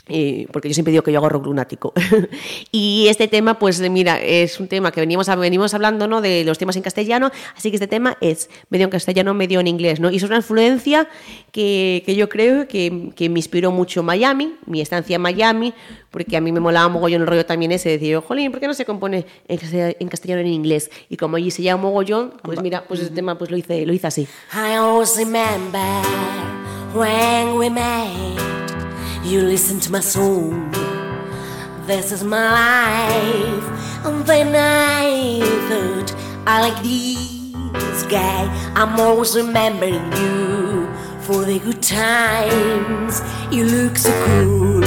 eh, porque yo siempre digo que yo hago rock lunático. y este tema, pues mira, es un tema que venimos, a- venimos hablando ¿no? de los temas en castellano, así que este tema es medio en castellano, medio en inglés, ¿no? Y es una influencia que, que yo creo que, que me inspiró mucho Miami, mi estancia en Miami, porque a mí me molaba mogollón el rollo también ese de decir, jolín, ¿por qué no se compone en castellano, en castellano en inglés? Y como allí se llama mogollón, pues mira, pues este tema pues lo hice, lo hice así. I always remember when we met. You listen to my song. This is my life. And then I thought, I like this guy. I'm always remembering you for the good times. You look so cool.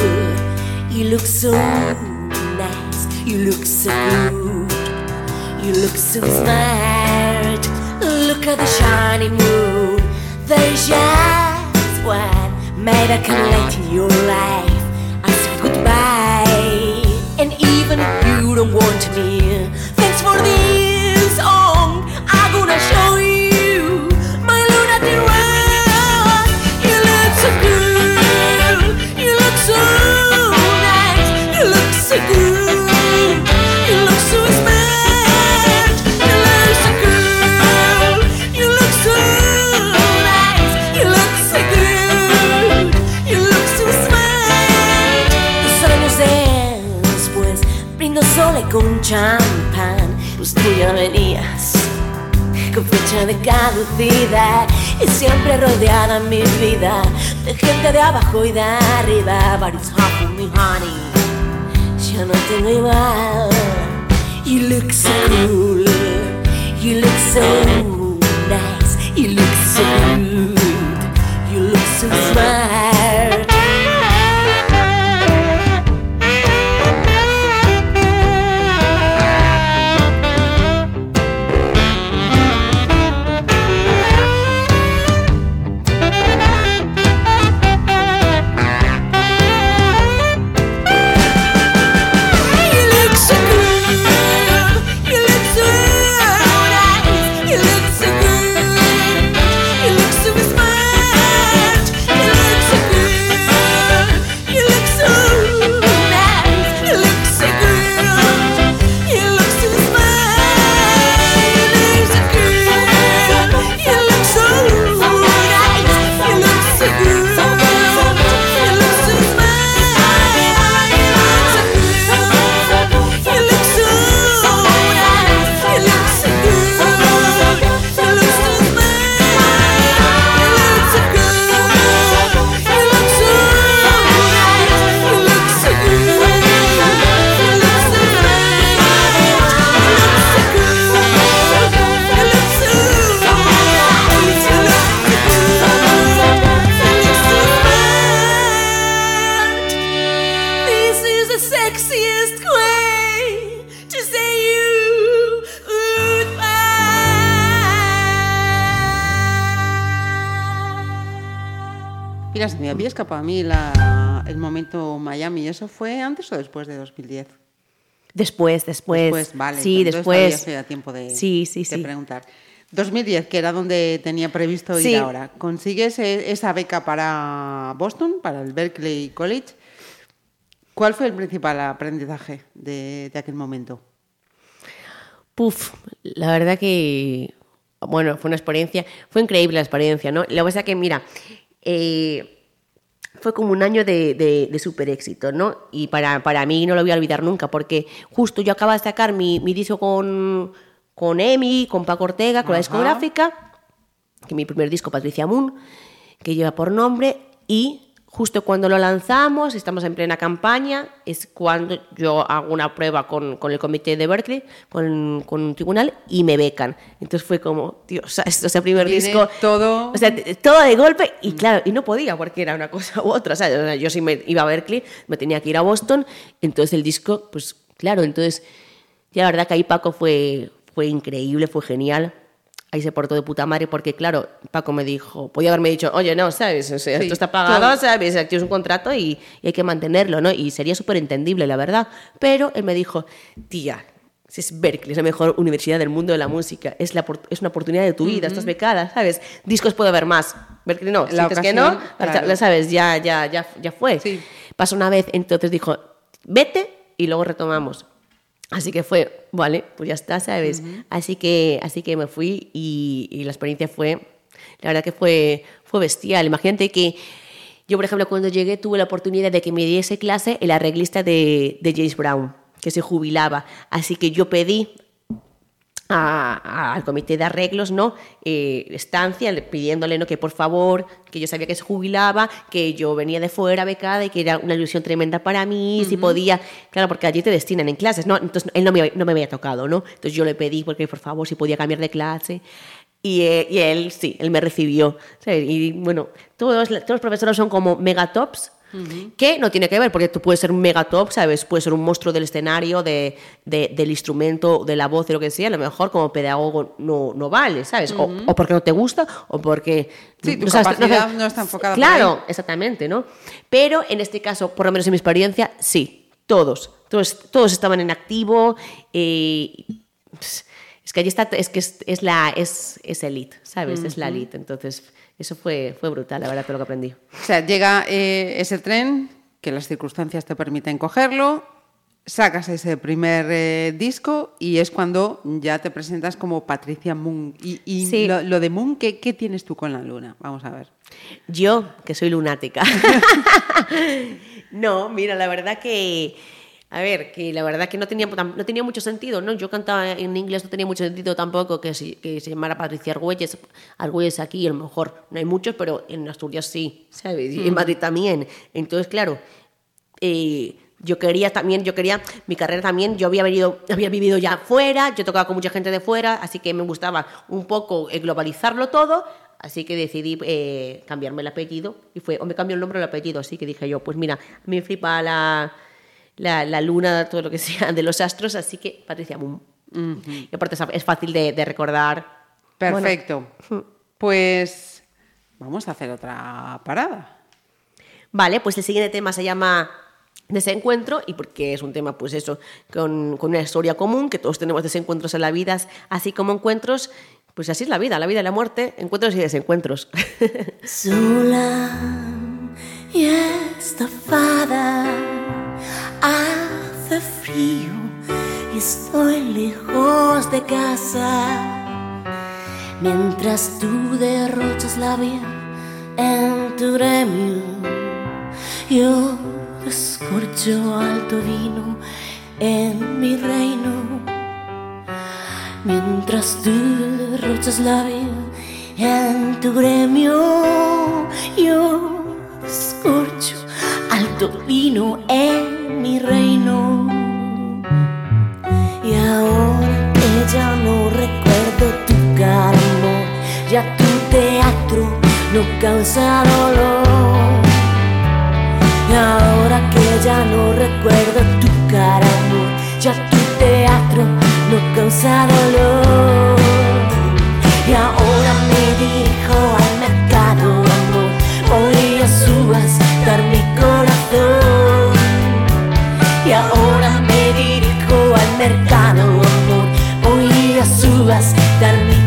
You look so nice. You look so good. You look so smart. Look at the shiny moon. There's just one made I can in your life. Say goodbye. And even if you don't want me, thanks for this tú ya venías con fecha de caducidad y siempre rodeada mi vida de gente de abajo y de arriba. But it's hard for me, honey. Yo no tengo igual. You look so cool. You look so nice. You look so good. You look so smart. Se me había escapado a mí la- el momento Miami. ¿Eso fue antes o después de 2010? Después, después. Después, vale. Sí, después. da tiempo de, Sí, sí, de sí. preguntar. 2010, que era donde tenía previsto ir ahora. ¿Consigues e- esa beca para Boston, para el Berkeley College? ¿Cuál fue el principal aprendizaje de, de aquel momento? Puf, la verdad que, bueno, fue una experiencia, fue increíble la experiencia, ¿no? Lo que pasa que, mira, eh, fue como un año de, de, de súper éxito, ¿no? Y para, para mí no lo voy a olvidar nunca, porque justo yo acababa de sacar mi, mi disco con, con Emi, con Paco Ortega, con la discográfica, que mi primer disco, Patricia Moon, que lleva por nombre, y justo cuando lo lanzamos, estamos en plena campaña, es cuando yo hago una prueba con, con el comité de Berkeley, con, con un tribunal, y me becan. Entonces fue como, Dios, o sea, esto es el primer disco. todo- O sea, todo de golpe, y claro, y no podía porque era una cosa u otra. o sea, yo si me iba a Berkeley, me tenía que ir a Boston, entonces el disco, pues claro, entonces, ya la verdad que ahí Paco fue, fue increíble, fue genial. Ahí se portó de puta madre porque, claro, Paco me dijo, podía haberme dicho, oye, no, ¿sabes? O sea, Sí, esto está pagado, claro. ¿sabes? Aquí es un contrato y, y hay que mantenerlo, ¿no? Y sería súper entendible, la verdad. Pero él me dijo, tía, si es Berkeley, es la mejor universidad del mundo de la música, es, la, es una oportunidad de tu vida, estás becada, ¿sabes? Discos puede haber más. Berkeley no, si dices que no, claro. sabes, ya, ya, ya, ya fue. Sí. Pasó una vez, entonces dijo, vete y luego retomamos. Así que fue, vale, pues ya está, ¿sabes? así, que, así que me fui y, y la experiencia fue, la verdad que fue, fue bestial. Imagínate que yo, por ejemplo, cuando llegué tuve la oportunidad de que me diese clase el arreglista de, de James Brown, que se jubilaba. Así que yo pedí a- a- al comité de arreglos, ¿no? Eh, estancia, le- pidiéndole, ¿no? Que por favor, que yo sabía que se jubilaba, que yo venía de fuera becada y que era una ilusión tremenda para mí, si podía, claro, porque allí te destinan en clases, ¿no? Entonces él no me, no me había tocado, ¿no? Entonces yo le pedí, porque por favor, si podía cambiar de clase. Y, eh, y él, sí, él me recibió. ¿sabes? Y bueno, todos, todos los profesores son como megatops, que no tiene que ver, porque tú puedes ser un megatop, ¿sabes? Puedes ser un monstruo del escenario, de, de- del instrumento, de la voz, de lo que sea. A lo mejor como pedagogo no, no vale, ¿sabes? O, o porque no te gusta, o porque... Sí, tu sabes- capacidad no está enfocada Claro, exactamente, ¿no? Pero en este caso, por lo menos en mi experiencia, sí, todos. Todos, todos estaban en activo. eh, es que allí está, es que es, es la, es, es elite, ¿sabes? Es la elite. Entonces, eso fue, fue brutal, la verdad, todo lo que aprendí. O sea, llega eh, ese tren, que las circunstancias te permiten cogerlo, sacas ese primer eh, disco y es cuando ya te presentas como Patricia Moon. Y, y Sí. lo, lo de Moon, ¿qué, ¿qué tienes tú con la luna? Vamos a ver. Yo, que soy lunática. no, mira, la verdad que. A ver, que la verdad que no tenía, no tenía mucho sentido, ¿no? Yo cantaba en inglés, no tenía mucho sentido tampoco que, se- que se llamara Patricia Argüelles. Argüelles aquí, a lo mejor no hay muchos, pero en Asturias sí, ¿sabes? Y en Madrid también. Entonces, claro, eh, yo quería también, yo quería, mi carrera también, yo había venido, había vivido ya fuera, yo tocaba con mucha gente de fuera, así que me gustaba un poco eh, globalizarlo todo, así que decidí eh, cambiarme el apellido y fue, o me cambio el nombre o el apellido, así que dije yo, pues mira, me flipa la, la, la luna, todo lo que sea de los astros, así que Patricia Moon. Y aparte es- fácil de, de recordar. Bueno, Perfecto. Pues vamos a hacer otra parada. Vale, pues el siguiente tema se llama Desencuentro y porque es un tema, pues eso, con, con una historia común, que todos tenemos desencuentros en la vida, así como encuentros, pues así es la vida, la vida y la muerte, encuentros y desencuentros. sola y estafada. Hace frío estoy lejos de casa. Mientras tú derrochas la vida en tu gremio, yo descorcho alto vino en mi reino. Mientras tú derrochas la vida en tu gremio, yo descorcho alto vino en Y ahora que ya no recuerdo tu cara, ya tu teatro no causa dolor. Y ahora que ya no recuerdo tu cara, ya tu teatro no causa dolor. Y ahora me dirijo al mercado, amor, voy a subastar mi corazón. Dirijo al mercado, amor, voy a subastar mi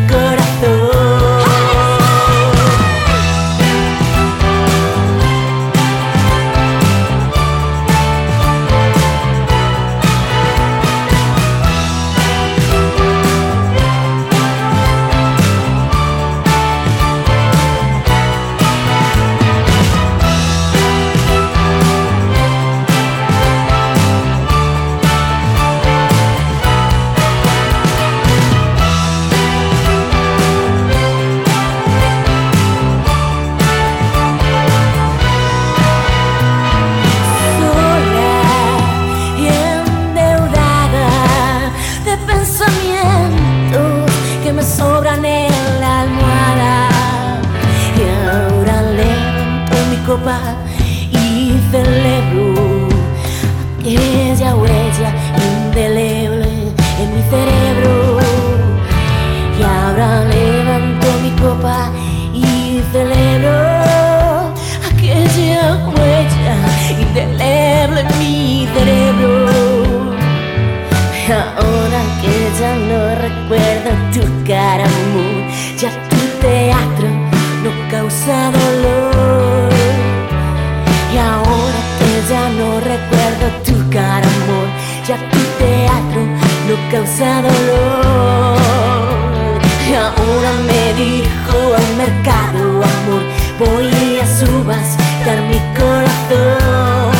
Y ahora me dirijo al mercado, amor, voy a subas dar mi corazón.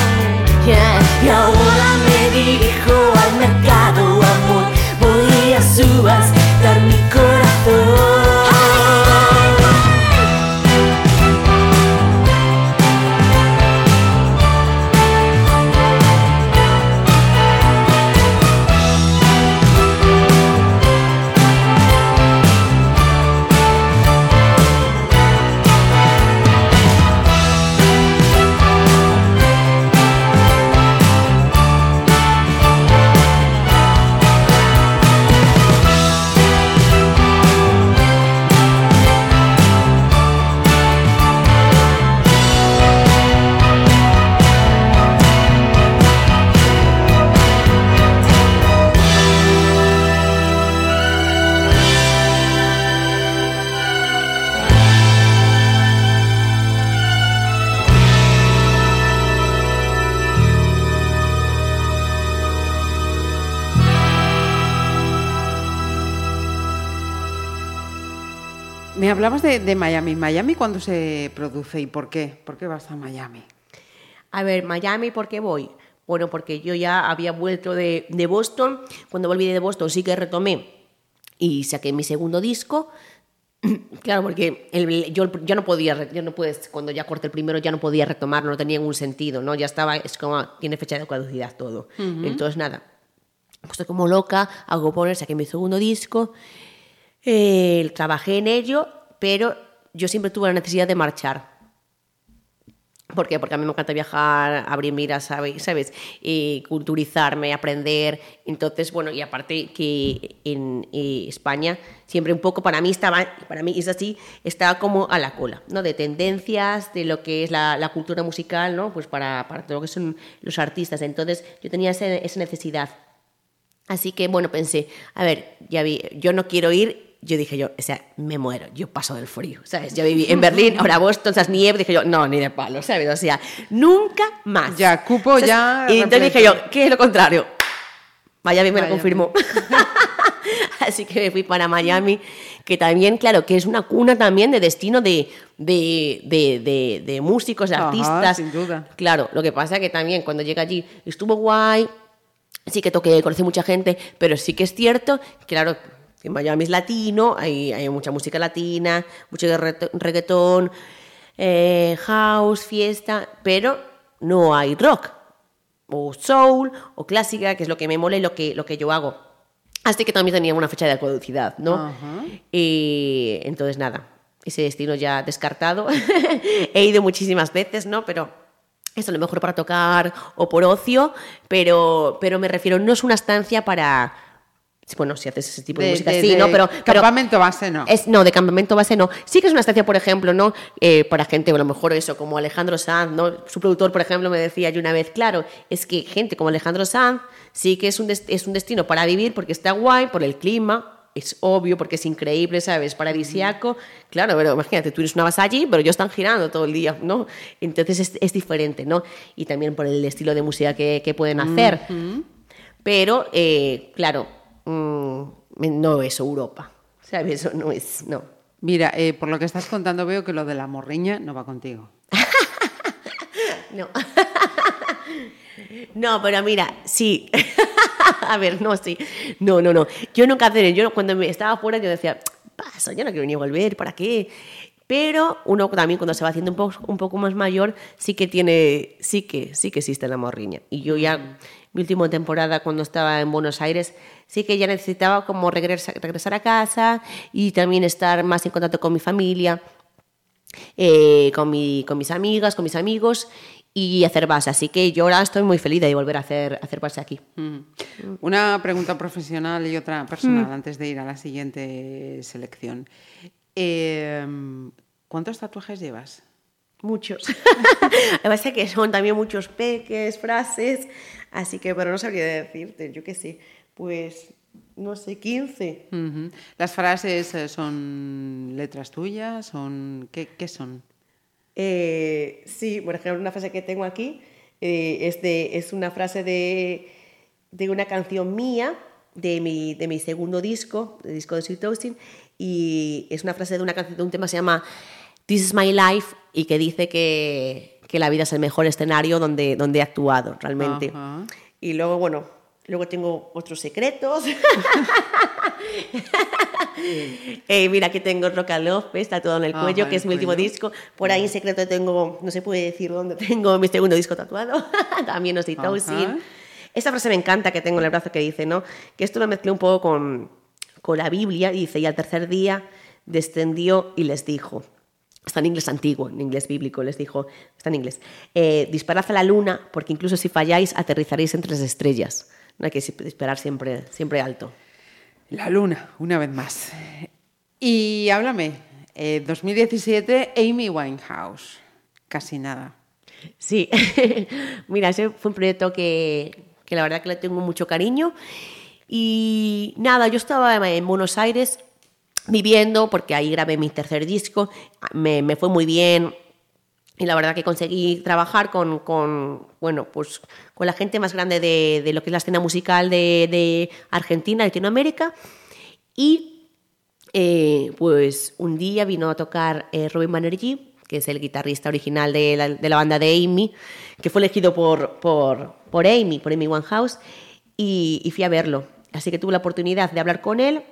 Y ahora me dirijo al mercado, de, de Miami. ¿Miami cuándo se produce y por qué? ¿Por qué vas a Miami? A ver, Miami, ¿por qué voy? Bueno, porque yo ya había vuelto de, de Boston. Cuando volví de Boston sí que retomé y saqué mi segundo disco. Claro, porque el- yo ya no podía, yo no puedes, cuando ya corté el primero ya no podía retomar, no tenía ningún sentido, ¿no? Ya estaba, es como, tiene fecha de caducidad todo. Entonces, nada, puse como loca, hago poner, saqué mi segundo disco, eh, trabajé en ello, pero yo siempre tuve la necesidad de marchar. ¿Por qué? Porque a mí me encanta viajar, abrir miras, ¿sabes? Y culturizarme, aprender. Entonces, bueno, y aparte que en eh, España siempre un poco, para mí estaba, para mí es así, estaba como a la cola, ¿no? De tendencias, de lo que es la, la cultura musical, ¿no? Pues para, para todo lo que son los artistas. Entonces, yo tenía ese- esa necesidad. Así que, bueno, pensé, a ver, ya vi, yo no quiero ir. Yo dije yo, o sea, me muero, yo paso del frío, ¿sabes? Yo viví en Berlín, ahora Boston, ¿sabes? Nieve, dije yo, no, ni de palo, ¿sabes? O sea, nunca más. Ya, cupo ¿Sabes? ya Y entonces dije yo, ¿qué es lo contrario? Miami me lo Miami. confirmó. Así que me fui para Miami, que también, claro, que es una cuna también de destino de, de, de, de- de músicos, de Ajá, artistas. sin duda. Claro, lo que pasa que también cuando llegué allí estuvo guay, sí que toqué, conocí mucha gente, pero sí que es cierto, claro, que Miami es latino, hay, hay mucha música latina, mucho reggaetón, eh, house, fiesta, pero no hay rock, o soul, o clásica, que es lo que me mola y lo que, lo que yo hago. Así que también tenía una fecha de caducidad, ¿no? Y entonces nada, ese destino ya descartado. He ido muchísimas veces, ¿no? Pero es a lo mejor para tocar o por ocio, pero, pero me refiero, no es una estancia para... Bueno, si haces ese tipo de, De- música, de- sí, de ¿no? Pero, pero campamento base, no. Es, no, de campamento base no. Sí que es una estancia, por ejemplo, ¿no? Eh, para gente, a lo mejor eso, como Alejandro Sanz, ¿no? Su productor, por ejemplo, me decía yo una vez, claro, es que gente como Alejandro Sanz sí que es un, es un destino para vivir porque está guay, por el clima, es obvio, porque es increíble, ¿sabes? Paradisiaco. Claro, pero imagínate, tú eres una base allí, pero ellos están girando todo el día, ¿no? Entonces es, es diferente, ¿no? Y también por el estilo de música que, que pueden hacer. Pero, eh, claro, mm, no es Europa, ¿sabes? Eso no es, no. Mira, eh, por lo que estás contando veo que lo de la morriña no va contigo. No. No, pero mira, sí. A ver, no, sí. No, no, no. Yo nunca hacer, yo cuando me estaba fuera yo decía, paso, yo no quiero ni volver, ¿para qué? Pero uno también cuando se va haciendo un poco, un poco más mayor sí que tiene, sí que, sí que existe la morriña. Y yo ya, mi última temporada cuando estaba en Buenos Aires, sí que ya necesitaba como regresar, regresar a casa y también estar más en contacto con mi familia eh, con, mi- con mis amigas, con mis amigos y hacer base. Así que yo ahora estoy muy feliz de volver a hacer, hacer base aquí. Mm. Una pregunta profesional y otra personal Mm. antes de ir a la siguiente selección. Eh, ¿Cuántos tatuajes llevas? Muchos. Es que son también muchos peques, frases, así que, pero no sabría decirte, yo qué sé, pues, no sé, 15. Ujú. ¿Las frases eh, son letras tuyas? Son, ¿qué, qué son? Eh, sí, por ejemplo, una frase que tengo aquí eh, es, de, es una frase de, de una canción mía de mi, de mi segundo disco, el disco de Sweet Toasting, y es una frase de una canción de un tema que se llama This is my life y que dice que, que la vida es el mejor escenario donde, donde he actuado realmente. Ajá. Y luego, bueno, luego tengo otros secretos. Eh, mira, aquí tengo Roca López tatuado en el Ajá, cuello, que es mi último disco. Por ahí en secreto tengo, no se puede decir dónde tengo mi segundo disco tatuado. También os Ajá. Toasting. Esta frase me encanta que tengo en el brazo que dice, ¿no? Que esto lo mezclé un poco con, con la Biblia. y Dice, y al tercer día descendió y les dijo. Está en inglés antiguo, en inglés bíblico, les dijo, está en inglés. Eh, disparad a la luna, porque incluso si falláis, aterrizaréis entre las estrellas. No hay que disparar siempre, siempre alto. La luna, una vez más. Y háblame, eh, 2017, Amy Winehouse. Casi nada. Sí, mira, ese fue un proyecto que, que la verdad que le tengo mucho cariño. Y nada, yo estaba en Buenos Aires viviendo, porque ahí grabé mi tercer disco, me, me fue muy bien. Y la verdad que conseguí trabajar con, con, bueno, pues, con la gente más grande de, de lo que es la escena musical de, de Argentina, Latinoamérica. Y eh, pues un día vino a tocar eh, Robin Banerjee, que es el guitarrista original de la, de la banda de Amy, que fue elegido por, por, por Amy, por Amy Winehouse, y, y fui a verlo. Así que tuve la oportunidad de hablar con él.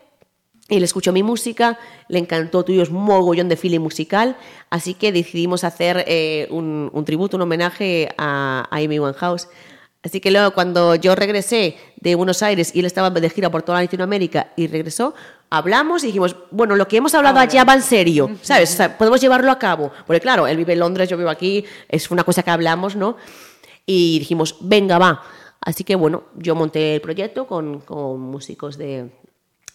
Él escuchó mi música, le encantó, un mogollón de feeling musical, así que decidimos hacer eh, un, un tributo, un homenaje a, a Amy Winehouse. Así que luego cuando yo regresé de Buenos Aires y él estaba de gira por toda Latinoamérica y regresó, hablamos y dijimos, bueno, lo que hemos hablado allá va en serio, ¿sabes? O sea, podemos llevarlo a cabo. Porque claro, él vive en Londres, yo vivo aquí, es una cosa que hablamos, ¿no? Y dijimos, venga, va. Así que bueno, yo monté el proyecto con, con músicos de,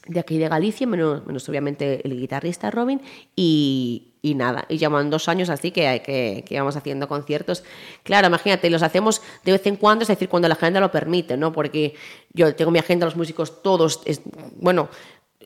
de aquí de Galicia, menos, menos obviamente el guitarrista Robin, y, y nada, y llevan dos años así que, que, que vamos haciendo conciertos. Claro, imagínate, los hacemos de vez en cuando, es decir, cuando la agenda lo permite, ¿no? Porque yo tengo mi agenda, los músicos todos, es, bueno,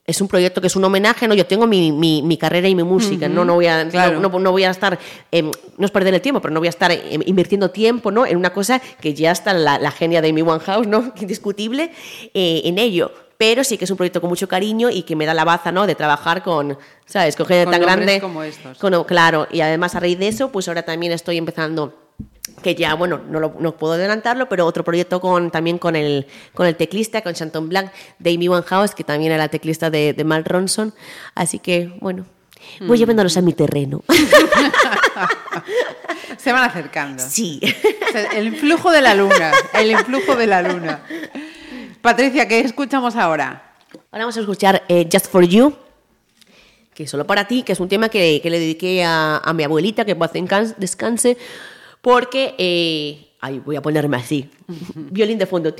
es un proyecto que es un homenaje, ¿no? Yo tengo mi, mi, mi carrera y mi música, ¿no? No voy a, claro. no, no- no voy a estar, eh, no es perder el tiempo, pero no voy a estar eh, invirtiendo tiempo, ¿no? En una cosa que ya está la, la genia de Amy Winehouse, ¿no? Indiscutible, eh, en ello. Pero sí que es un proyecto con mucho cariño y que me da la baza, ¿no? De trabajar con, ¿sabes? Con gente Con tan grande. como estos. Con- claro, y además a raíz de eso, pues ahora también estoy empezando que ya, bueno, no, lo- no puedo adelantarlo, pero otro proyecto con, también con el, con el teclista, con Shanton Black, de Amy Winehouse, que también era teclista de, de Mark Ronson. Así que, bueno, Mm. voy llevándolos a mi terreno. Se van acercando. sí. O sea, El influjo de la luna, el influjo de la luna. Patricia, ¿qué escuchamos ahora? Ahora vamos a escuchar eh, Just For You, que es solo para ti, que es un tema que, que le dediqué a, a mi abuelita, que paz descanse, porque... eh, ay, voy a ponerme así. Violín de fondo.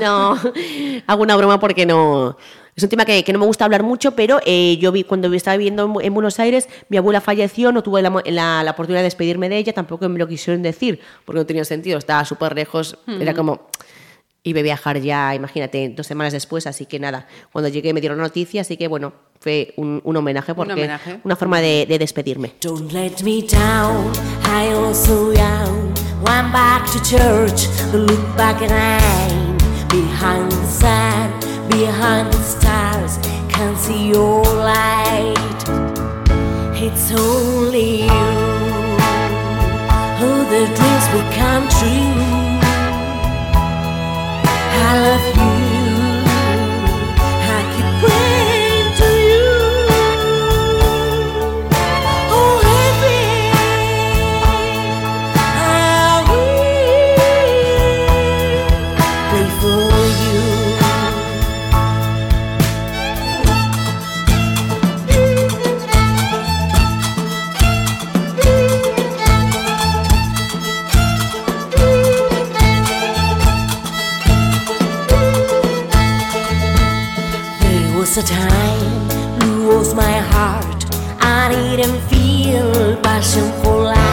No, hago una broma porque no... Es un tema que, que no me gusta hablar mucho, pero eh, yo vi cuando estaba viviendo en, Bu- en Buenos Aires, mi abuela falleció, no tuve la, la- la oportunidad de despedirme de ella, tampoco me lo quisieron decir, porque no tenía sentido, estaba súper lejos, era como... Iba a viajar ya, imagínate, dos semanas después, así que nada, cuando llegué me dieron noticia, así que bueno, fue un, un homenaje porque homenaje. una forma de, de despedirme. Don't let me down, I also young. Went back to church, look back at nine. Behind the sun, behind the stars, can't see your light. It's only you who the dreams become true. Love. Was a time was my heart. I didn't feel passion for life.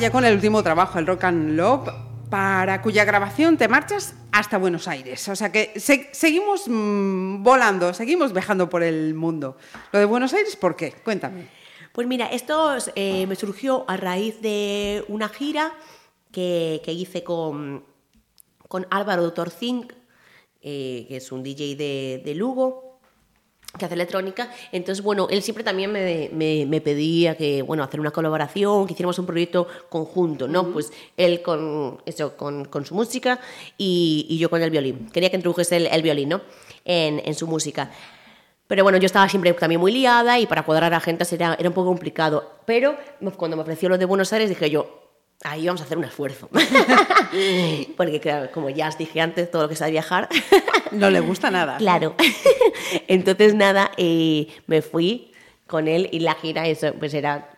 Ya con el último trabajo, el Rock and Love, para cuya grabación te marchas hasta Buenos Aires. O sea que se- seguimos mm, volando, seguimos viajando por el mundo. Lo de Buenos Aires, ¿por qué? Cuéntame. Pues mira, esto eh, me surgió a raíz de una gira que, que hice con, con Álvaro Torcink, eh, que es un DJ de, de Lugo, que hace electrónica. Entonces, bueno, él siempre también me, me- me pedía que, bueno, hacer una colaboración, que hiciéramos un proyecto conjunto, ¿no? Pues él con, eso, con, con su música y, y yo con el violín. Quería que introdujese el, el violín, ¿no? En, en su música. Pero bueno, yo estaba siempre también muy liada y para cuadrar a gente era, era un poco complicado. Pero cuando me ofreció lo de Buenos Aires dije yo, ahí vamos a hacer un esfuerzo. Porque claro, como ya os dije antes, todo lo que sea viajar, No le gusta nada. claro. Entonces nada, eh, me fui con él y la gira eso pues era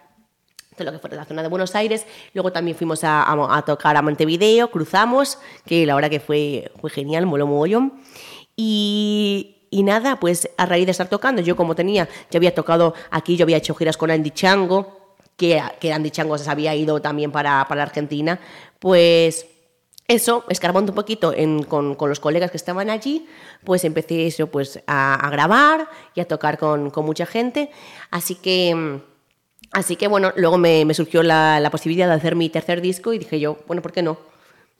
todo lo que fue la zona de Buenos Aires. Luego también fuimos a, a- a tocar a Montevideo, cruzamos, que la verdad que fue, fue genial, moló mogollón. Y, y nada, pues a raíz de estar tocando, yo como tenía, ya había tocado aquí, yo había hecho giras con Andy Chango, que, que Andy Chango se había ido también para, para Argentina, pues eso, escarbando un poquito con, con los colegas que estaban allí, pues empecé eso, pues a, a grabar y a tocar con, con mucha gente. Así que, así que bueno, luego me, me surgió la, la posibilidad de hacer mi tercer disco y dije yo, bueno, ¿por qué no?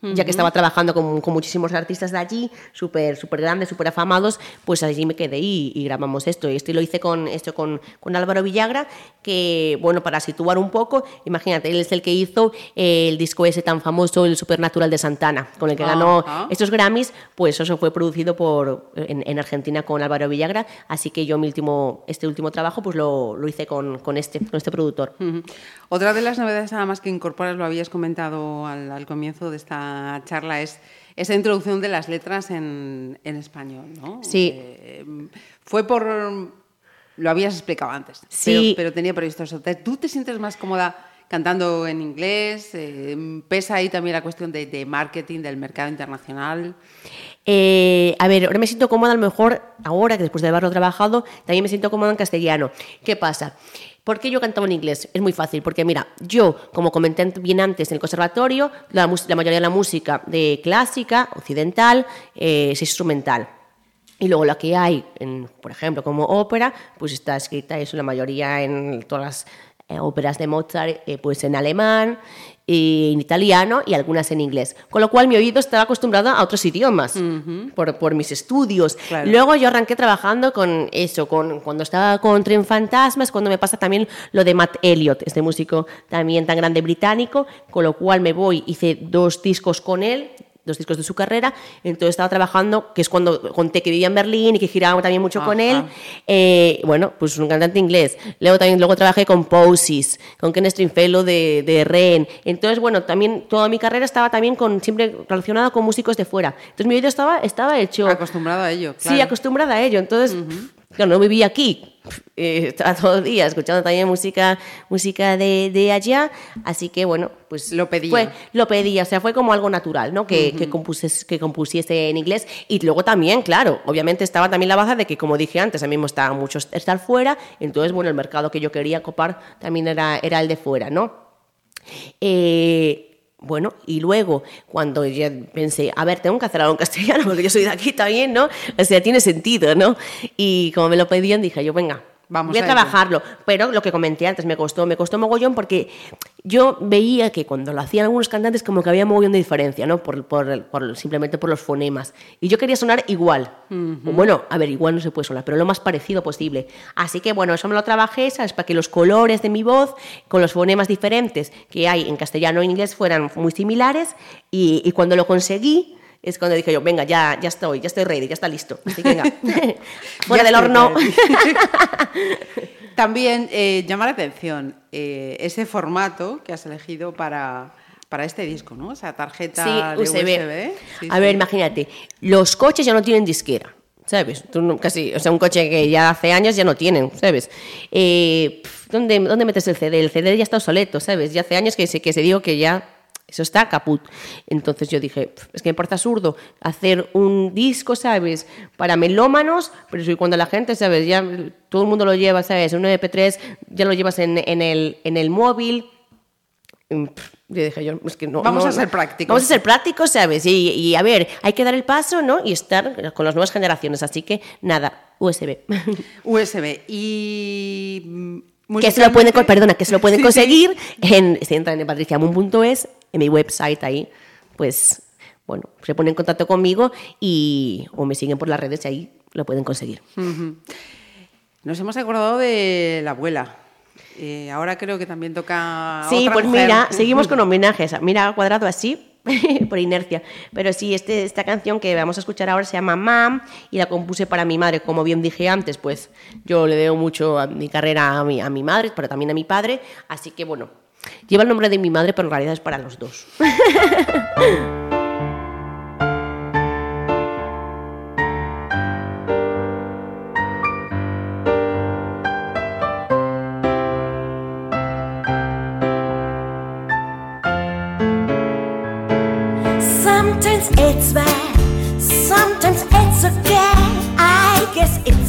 Ya que estaba trabajando con, con muchísimos artistas de allí, súper súper grandes, súper afamados, pues allí me quedé y, y grabamos esto. Y esto lo hice con, esto con, con Álvaro Villagra, que, bueno, para situar un poco, imagínate, él es el que hizo el disco ese tan famoso, el Supernatural de Santana, con el que ganó Ajá. estos Grammys, pues eso fue producido por, en, en Argentina con Álvaro Villagra, así que yo mi último, este último trabajo pues lo, lo hice con, con, este, con este productor. Ujú. Otra de las novedades nada más que incorporas, lo habías comentado al, al comienzo de esta charla, es esa introducción de las letras en, en español, ¿no? Sí. Eh, fue por... Lo habías explicado antes, Sí. pero, pero tenía previsto eso. ¿Te- ¿Tú te sientes más cómoda cantando en inglés? Eh, ¿Pesa ahí también la cuestión de, de marketing, del mercado internacional? Eh, a ver, ahora me siento cómoda a lo mejor, ahora que después de haberlo trabajado, también me siento cómoda en castellano. ¿Qué pasa? ¿Por qué yo cantaba en inglés? Es muy fácil, porque mira, yo, como comenté bien antes en el conservatorio, la, la mayoría de la música de clásica, occidental, eh, es instrumental. Y luego la que hay, en, por ejemplo, como ópera, pues está escrita eso, la mayoría en todas las eh, óperas de Mozart, eh, pues en alemán, y en italiano y algunas en inglés. Con lo cual mi oído estaba acostumbrado a otros idiomas por, por mis estudios. Claro. Luego yo arranqué trabajando con eso, con, cuando estaba con Tren Fantasmas, cuando me pasa también lo de Matt Elliott, este músico también tan grande británico, con lo cual me voy, hice dos discos con él, dos discos de su carrera, entonces estaba trabajando, que es cuando conté que vivía en Berlín y que giraba también mucho con él, eh, bueno, pues un cantante inglés. Luego también luego trabajé con Posies, con Ken Stringfellow de, de Ren. Entonces, bueno, también toda mi carrera estaba también con siempre relacionada con músicos de fuera. Entonces mi oído estaba, estaba hecho... Acostumbrado a ello, claro. Sí, acostumbrada a ello. Entonces, claro, no vivía aquí. Eh, estaba todo el día escuchando también música, música de, de allá. Así que, bueno, pues. Lo pedía. Fue, lo pedía, o sea, fue como algo natural, ¿no? Que, que, compuses- que compusiese en inglés. Y luego también, claro, obviamente estaba también la baza de que, como dije antes, a mí me gustaba mucho estar fuera. Entonces, bueno, el mercado que yo quería copar también era, era el de fuera, ¿no? Eh, bueno, y luego, cuando ya pensé, a ver, tengo que hacer algo en castellano, porque yo soy de aquí también, ¿no? O sea, tiene sentido, ¿no? Y como me lo pedían, dije yo, venga, Vamos voy a, a trabajarlo. Pero lo que comenté antes, me costó, me costó mogollón porque yo veía que cuando lo hacían algunos cantantes como que había mogollón de diferencia, ¿no? Por, por- por- simplemente por los fonemas. Y yo quería sonar igual. O bueno, a ver, igual no se puede sonar, pero lo más parecido posible. Así que bueno, eso me lo trabajé, ¿sabes? Para que los colores de mi voz, con los fonemas diferentes que hay en castellano e inglés, fueran muy similares. Y, y cuando lo conseguí, es cuando dije yo, venga, ya, ya estoy, ya estoy ready, ya está listo. Así que venga, fuera del horno. También eh, llama la atención eh, ese formato que has elegido para, para este disco, ¿no? Esa tarjeta de Sí, USB. USB. Sí, a sí. ver, imagínate, los coches ya no tienen disquera, ¿sabes? Tú no- casi, o sea, un coche que ya hace años ya no tienen, ¿sabes? Eh, ¿dónde, ¿Dónde metes el CD? El CD ya está obsoleto, ¿sabes? Ya hace años que se, que se digo que ya eso está caput. Entonces yo dije, "Pf, es que me parece absurdo hacer un disco, ¿sabes? Para melómanos, pero si cuando la gente, ¿sabes? Ya todo el mundo lo lleva, ¿sabes? Un MP3 ya lo llevas en, en el, en el móvil mm, pff, yo dije yo, es que no. Vamos no, a ser prácticos. Vamos a ser prácticos, ¿sabes? Y, y a ver, hay que dar el paso, ¿no? Y estar con las nuevas generaciones. Así que nada, USB. USB. Y. mm, que se lo pueden, perdona, que se lo pueden Sí, sí. conseguir en, si entran en patriciamun.es, en mi website ahí, pues, bueno, se ponen en contacto conmigo y, o me siguen por las redes y ahí lo pueden conseguir. Nos hemos acordado de la abuela. Eh, ahora creo que también toca. Sí, otra pues mujer. mira, seguimos con homenajes. Mira, cuadrado así, por inercia. Pero sí, este, esta canción que vamos a escuchar ahora se llama Mam y la compuse para mi madre. Como bien dije antes, pues yo le debo mucho a mi carrera a mi, a mi madre, pero también a mi padre. Así que bueno, lleva el nombre de mi madre, pero en realidad es para los dos. Sometimes it's bad, sometimes it's okay. I guess it's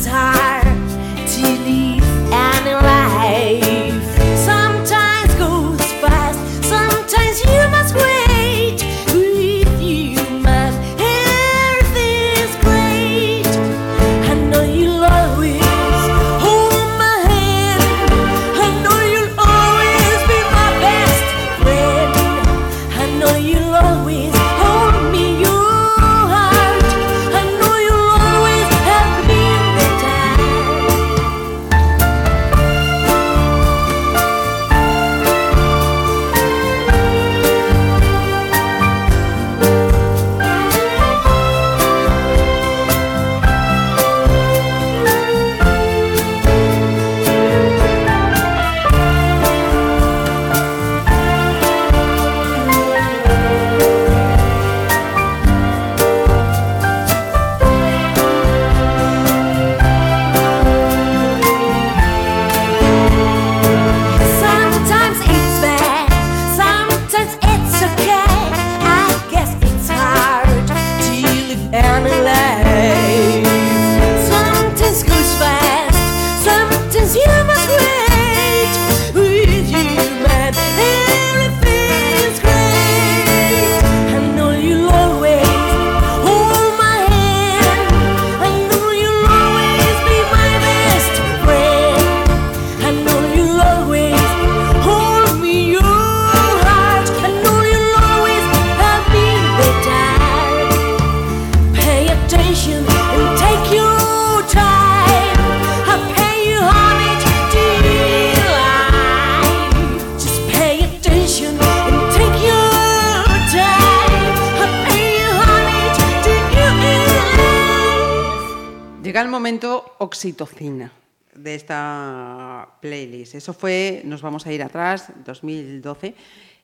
oxitocina de esta playlist. Eso fue, nos vamos a ir atrás, 2012.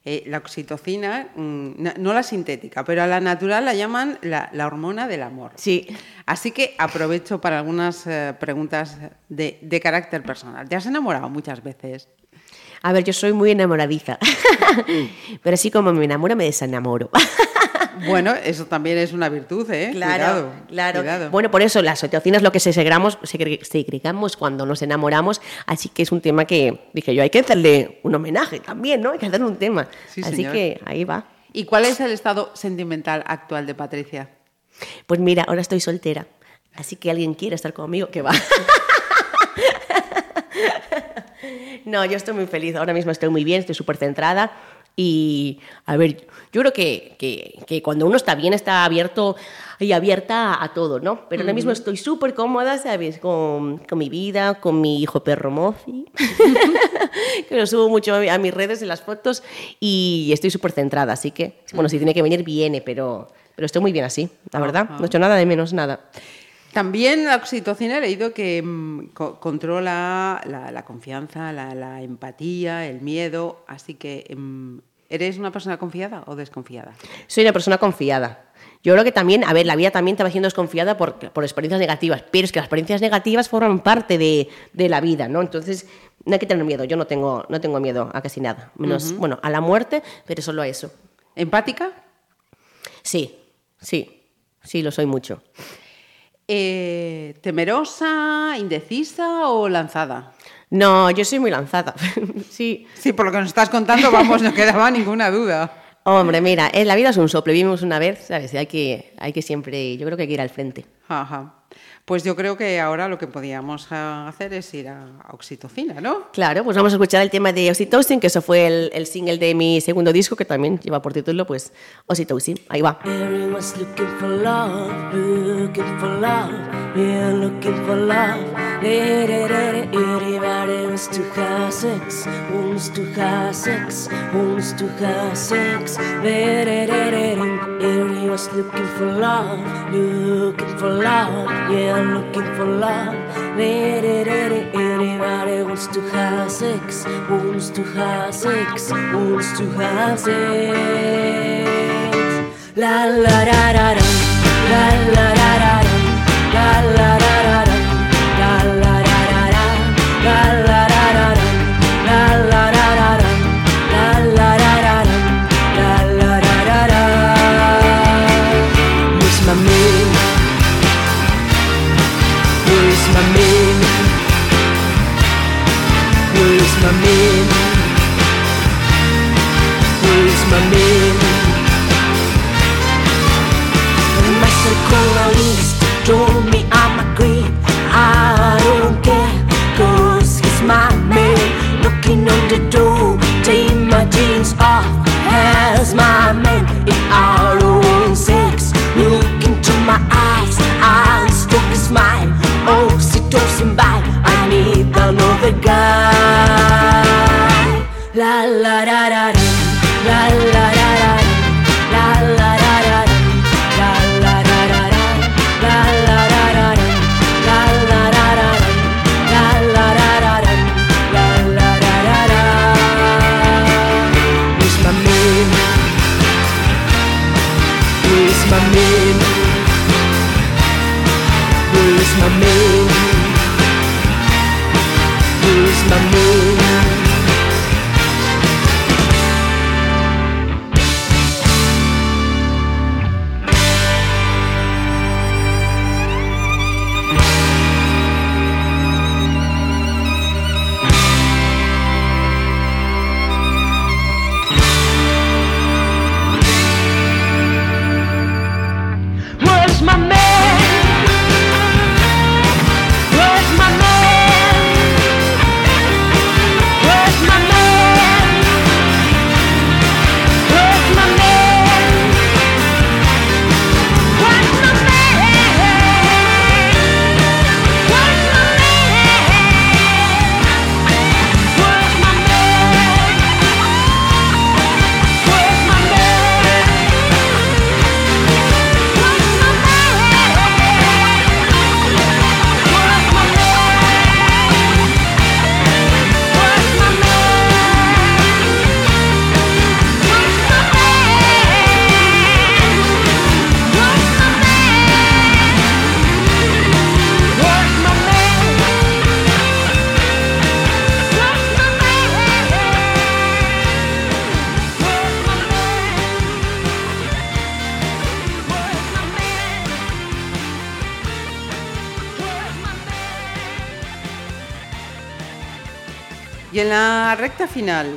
Eh, la oxitocina, mm, no, no la sintética, pero a la natural la llaman la, la hormona del amor. Sí. Así que aprovecho para algunas eh, preguntas de, de carácter personal. ¿Te has enamorado muchas veces? A ver, yo soy muy enamoradiza. Pero así como me enamoro, me desenamoro. Bueno, eso también es una virtud, ¿eh? Claro, Cuidado, claro. cuidado. Bueno, por eso las oxitocina es lo que se segregamos, segre- segregamos cuando nos enamoramos, así que es un tema que dije yo, hay que hacerle un homenaje también, ¿no? Hay que hacerle un tema. Sí, así señor. que ahí va. ¿Y cuál es el estado sentimental actual de Patricia? Pues mira, ahora estoy soltera, así que alguien quiere estar conmigo, que va. No, yo estoy muy feliz, ahora mismo estoy muy bien, estoy súper centrada y, a ver, yo creo que, que- que cuando uno está bien está abierto y abierta a todo, ¿no? Pero ahora mismo estoy súper cómoda, ¿sabes? Con, con mi vida, con mi hijo perro Mozi, que lo subo mucho a mis redes en las fotos y estoy súper centrada, así que, bueno, si tiene que venir, viene, pero, pero estoy muy bien así, la verdad, no he hecho nada de menos, nada. También la oxitocina he leído que mm, co- controla la, la confianza, la, la empatía, el miedo, así que mm, ¿eres una persona confiada o desconfiada? Soy una persona confiada. Yo creo que también, a ver, la vida también te va haciendo desconfiada por, por experiencias negativas, pero es que las experiencias negativas forman parte de, de la vida, ¿no? Entonces, no hay que tener miedo. Yo no tengo, no tengo miedo a casi nada. Menos, bueno, a la muerte, pero solo a eso. ¿Empática? Sí, sí, sí, lo soy mucho. Eh, ¿Temerosa, indecisa o lanzada? No, yo soy muy lanzada. sí. Sí, por lo que nos estás contando, vamos, no quedaba ninguna duda. Hombre, mira, eh, la vida es un soplo, vivimos una vez, ¿sabes? Y hay que, hay que siempre, yo creo que hay que ir al frente. Ajá. Pues yo creo que ahora lo que podíamos hacer es ir a, a Oxitocina, ¿no? Claro, pues vamos a escuchar el tema de Oxytocin, que eso fue el, el single de mi segundo disco, que también lleva por título, pues, Oxytocin. Ahí va. Everyone's looking for love, looking for love, yeah, looking for love. Everybody wants to have sex, wants to have sex, wants to have sex. Everyone's looking for love, looking for love, yeah, looking for love. Everybody wants to have sex, wants to have sex, wants to have sex. La la da, la la da da da, la la me recta final,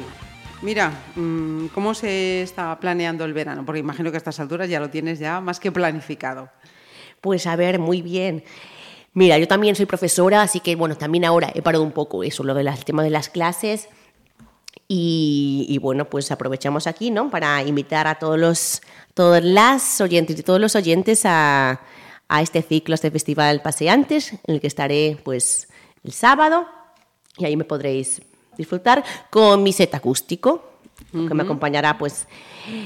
mira, mm, ¿cómo se está planeando el verano? Porque imagino que a estas alturas ya lo tienes ya más que planificado. Pues a ver, muy bien. Mira, yo también soy profesora, así que bueno, también ahora he parado un poco eso, lo del tema de las clases. Y, bueno, pues aprovechamos aquí, ¿no? Para invitar a todos los, todas las oyentes y todos los oyentes a, a este ciclo, a este festival Paseantes, en el que estaré pues el sábado y ahí me podréis disfrutar con mi set acústico, que me acompañará pues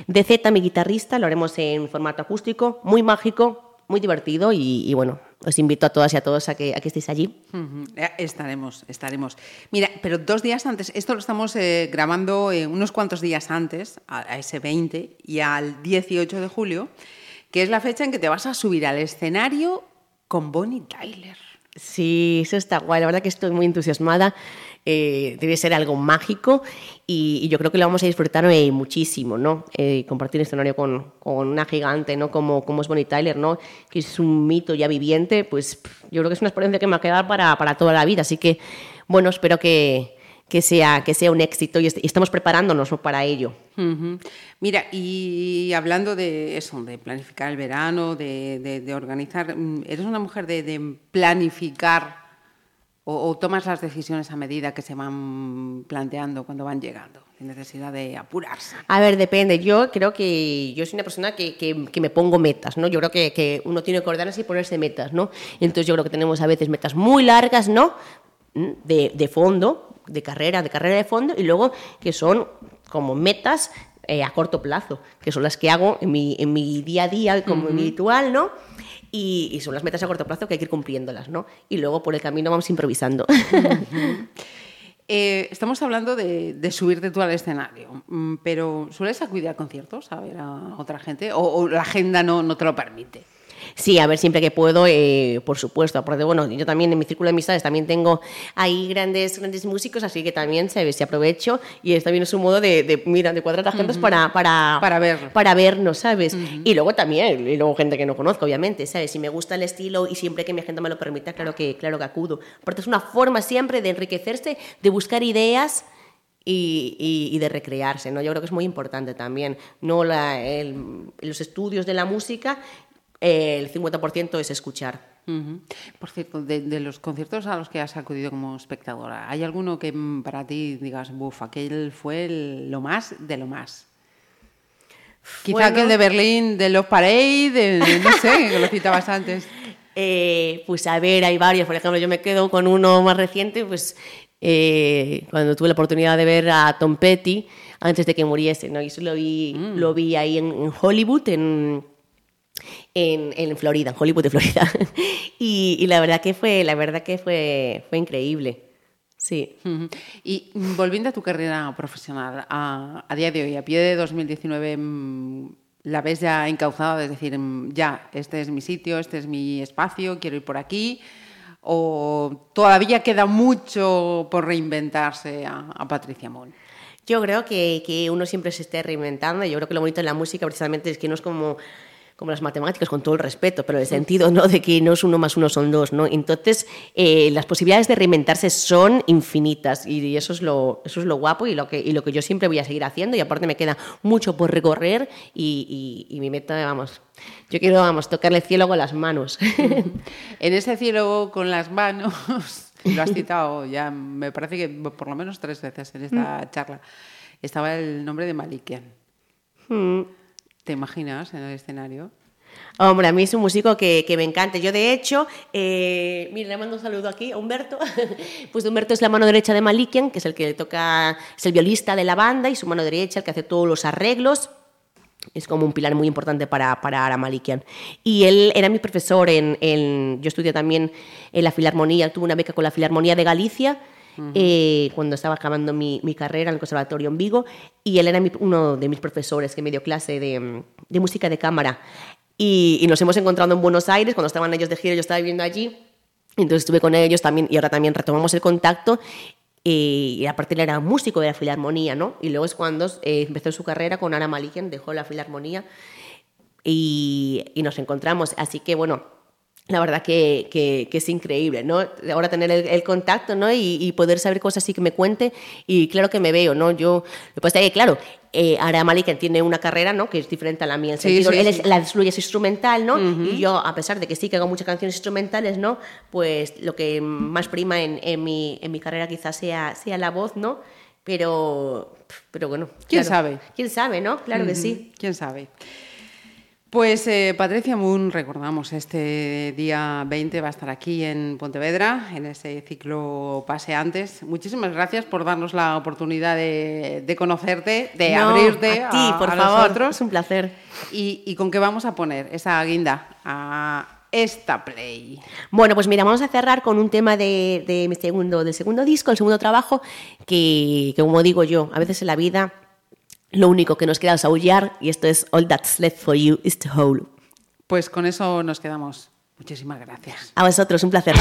de Z, mi guitarrista, lo haremos en formato acústico, muy mágico, muy divertido y, y bueno, os invito a todas y a todos a que, a que estéis allí. Eh, Estaremos, estaremos. Mira, pero dos días antes, esto lo estamos eh, grabando eh, unos cuantos días antes, a, a ese 20 y al 18 de julio, que es la fecha en que te vas a subir al escenario con Bonnie Tyler. Sí, eso está guay. La verdad que estoy muy entusiasmada. Eh, debe ser algo mágico y, yo creo que lo vamos a disfrutar eh, muchísimo, ¿no? Eh, compartir escenario con, con, una gigante, ¿no? Como, como es Bonnie Tyler, ¿no? Que es un mito ya viviente, pues yo creo que es una experiencia que me va a quedar para, para toda la vida. Así que bueno, espero que, que, sea, que sea un éxito y, est- estamos preparándonos ¿no? para ello. Mira, y hablando de eso, de planificar el verano, de, de- de organizar, mm, ¿eres una mujer de planificar o, o tomas las decisiones a medida que se van planteando cuando van llegando, sin necesidad de apurarse? A ver, depende. Yo creo que yo soy una persona que, que- que me pongo metas, ¿no? Yo creo que, que uno tiene que ordenarse y ponerse metas, ¿no? Entonces yo creo que tenemos a veces metas muy largas, ¿no? Mm, De, de fondo, de carrera, de carrera de fondo, y luego que son como metas eh, a corto plazo, que son las que hago en mi, en mi día a día, como en mi ritual, ¿no? Y, y son las metas a corto plazo que hay que ir cumpliéndolas, ¿no? Y luego por el camino vamos improvisando. Eh, estamos hablando de, de subirte tú al escenario, mm, pero ¿sueles acudir a conciertos a ver a otra gente o, o la agenda no, no te lo permite? Sí, a ver, siempre que puedo, eh, por supuesto. Aparte, bueno, yo también en mi círculo de amistades también tengo ahí grandes, grandes músicos, así que también, ¿sabes? Si aprovecho y es también es un modo de, de, mira, de cuadrar agendas para, para, Para ver. Para vernos, ¿sabes? Y luego también, y luego gente que no conozco, obviamente, ¿sabes? Si me gusta el estilo y siempre que mi agenda me lo permita, claro que, claro que acudo. Aparte, es una forma siempre de enriquecerse, de buscar ideas y, y- y de recrearse, ¿no? Yo creo que es muy importante también. No la, el- los estudios de la música, eh, el 50% es escuchar. Ujú. Por cierto, de, de los conciertos a los que has acudido como espectadora, ¿hay alguno que mm, para ti digas, buf, aquel fue el- lo más de lo más? Quizá Bueno. aquel de Berlín, de Love Parade, de- de- no sé, que lo citabas antes. Eh, pues a ver, hay varios. Por ejemplo, yo me quedo con uno más reciente, pues eh, cuando tuve la oportunidad de ver a Tom Petty antes de que muriese, ¿no? Y eso lo vi, lo vi ahí en, en Hollywood, en, en, en Florida, en Hollywood de Florida. y, y la verdad que fue, la verdad que fue, fue increíble. Sí. Y volviendo a tu carrera profesional, a, a día de hoy, a pie de 2019, mm, ¿la ves ya encauzada? Es decir, mm, ya, este es mi sitio, este es mi espacio, quiero ir por aquí. ¿O todavía queda mucho por reinventarse a, a Patricia Moll? Yo creo que, que uno siempre se esté reinventando. Yo creo que lo bonito de la música precisamente es que no es como, como las matemáticas, con todo el respeto, pero el sentido ¿no? de que no es uno más uno, son dos. ¿no? Entonces, eh, las posibilidades de reinventarse son infinitas y eso es lo, eso es lo guapo y lo, que, y lo que yo siempre voy a seguir haciendo. Y aparte me queda mucho por recorrer y, y- y mi meta, vamos, yo quiero, vamos, tocarle el cielo con las manos. En ese cielo con las manos, lo has citado ya, me parece que por lo menos tres veces en esta charla, estaba el nombre de Malikian. Mm. ¿Te imaginas en el escenario? Hombre, a mí es un músico que, que me encanta. Yo, de hecho, eh, mira, le mando un saludo aquí a Humberto. pues Humberto es la mano derecha de Malikian, que es el que toca, es el violista de la banda, y su mano derecha, el que hace todos los arreglos. Es como un pilar muy importante para, para Ara Malikian. Y él era mi profesor en, en- Yo estudié también en la Filarmonía, tuve una beca con la Filarmonía de Galicia. Eh, cuando estaba acabando mi, mi carrera en el Conservatorio en Vigo, y él era mi- uno de mis profesores que me dio clase de, de música de cámara. Y, y nos hemos encontrado en Buenos Aires, cuando estaban ellos de gira, yo estaba viviendo allí, entonces estuve con ellos también, y ahora también retomamos el contacto, y, aparte él era músico de la Filarmonía, ¿no? Y luego es cuando eh, empezó su carrera con Ara Malikian, dejó la Filarmonía, y, y nos encontramos. Así que, bueno, la verdad que, que- que es increíble, ¿no? Ahora tener el, el contacto, ¿no? Y, y poder saber cosas así que me cuente. Y claro que me veo, ¿no? Yo, lo que pasa es que, claro, eh, Ara Malikian tiene una carrera, ¿no? Que es diferente a la mía. En Sí, sentido, sí, él sí. es, la suya es instrumental, ¿no? Y yo, a pesar de que sí que hago muchas canciones instrumentales, ¿no? Pues lo que más prima en, en mi, en mi carrera quizás sea, sea la voz, ¿no? Pero, pero bueno. ¿Quién claro. sabe? ¿Quién sabe, no? Claro que sí. ¿Quién sabe? Pues eh, Patricia Moon, recordamos, este día 20 va a estar aquí en Pontevedra, en ese ciclo Paseantes. Muchísimas gracias por darnos la oportunidad de, de conocerte, de No, abrirte a ti, por a favor. nosotros. Es un placer. ¿Y, y con qué vamos a poner esa guinda a esta play? Bueno, pues mira, vamos a cerrar con un tema de, de mi segundo, del segundo disco, el segundo trabajo, que, que como digo yo, a veces en la vida lo único que nos queda es aullar y esto es All That's Left For You is to Howl. Pues con eso nos quedamos. Muchísimas gracias. A vosotros, un placer.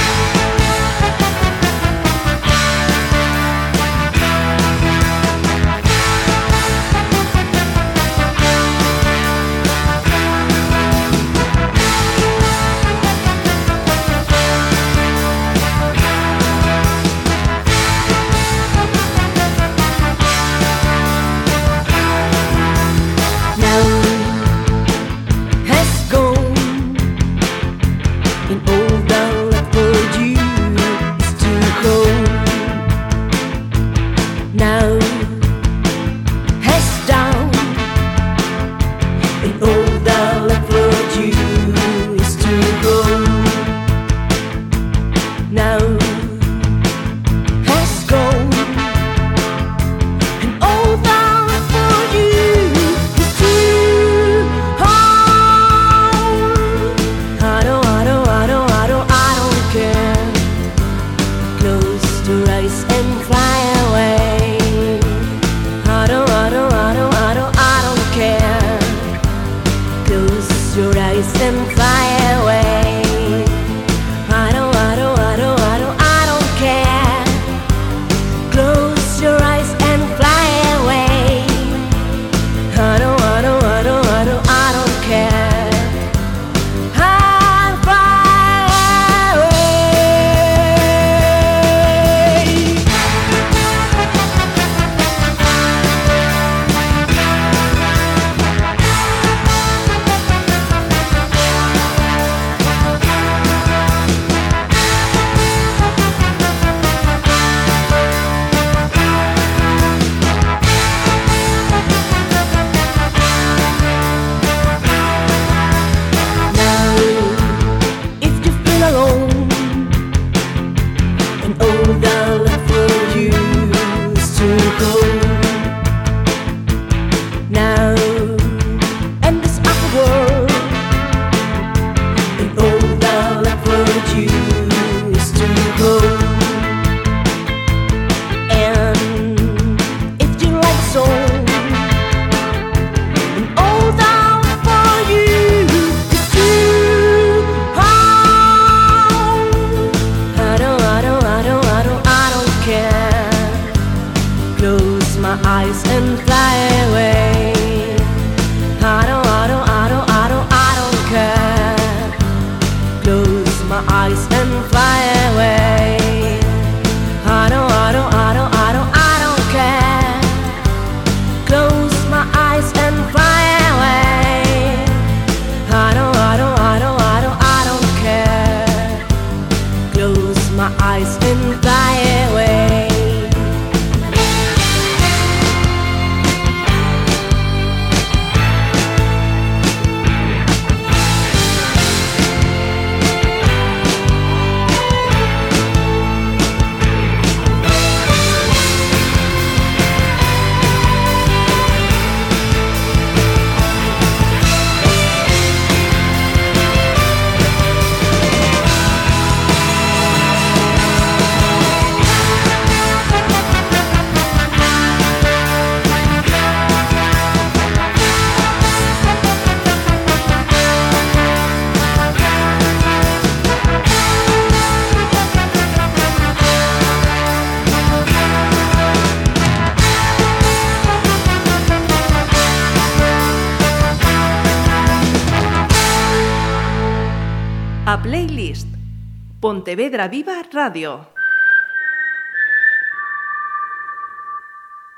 Viva Radio.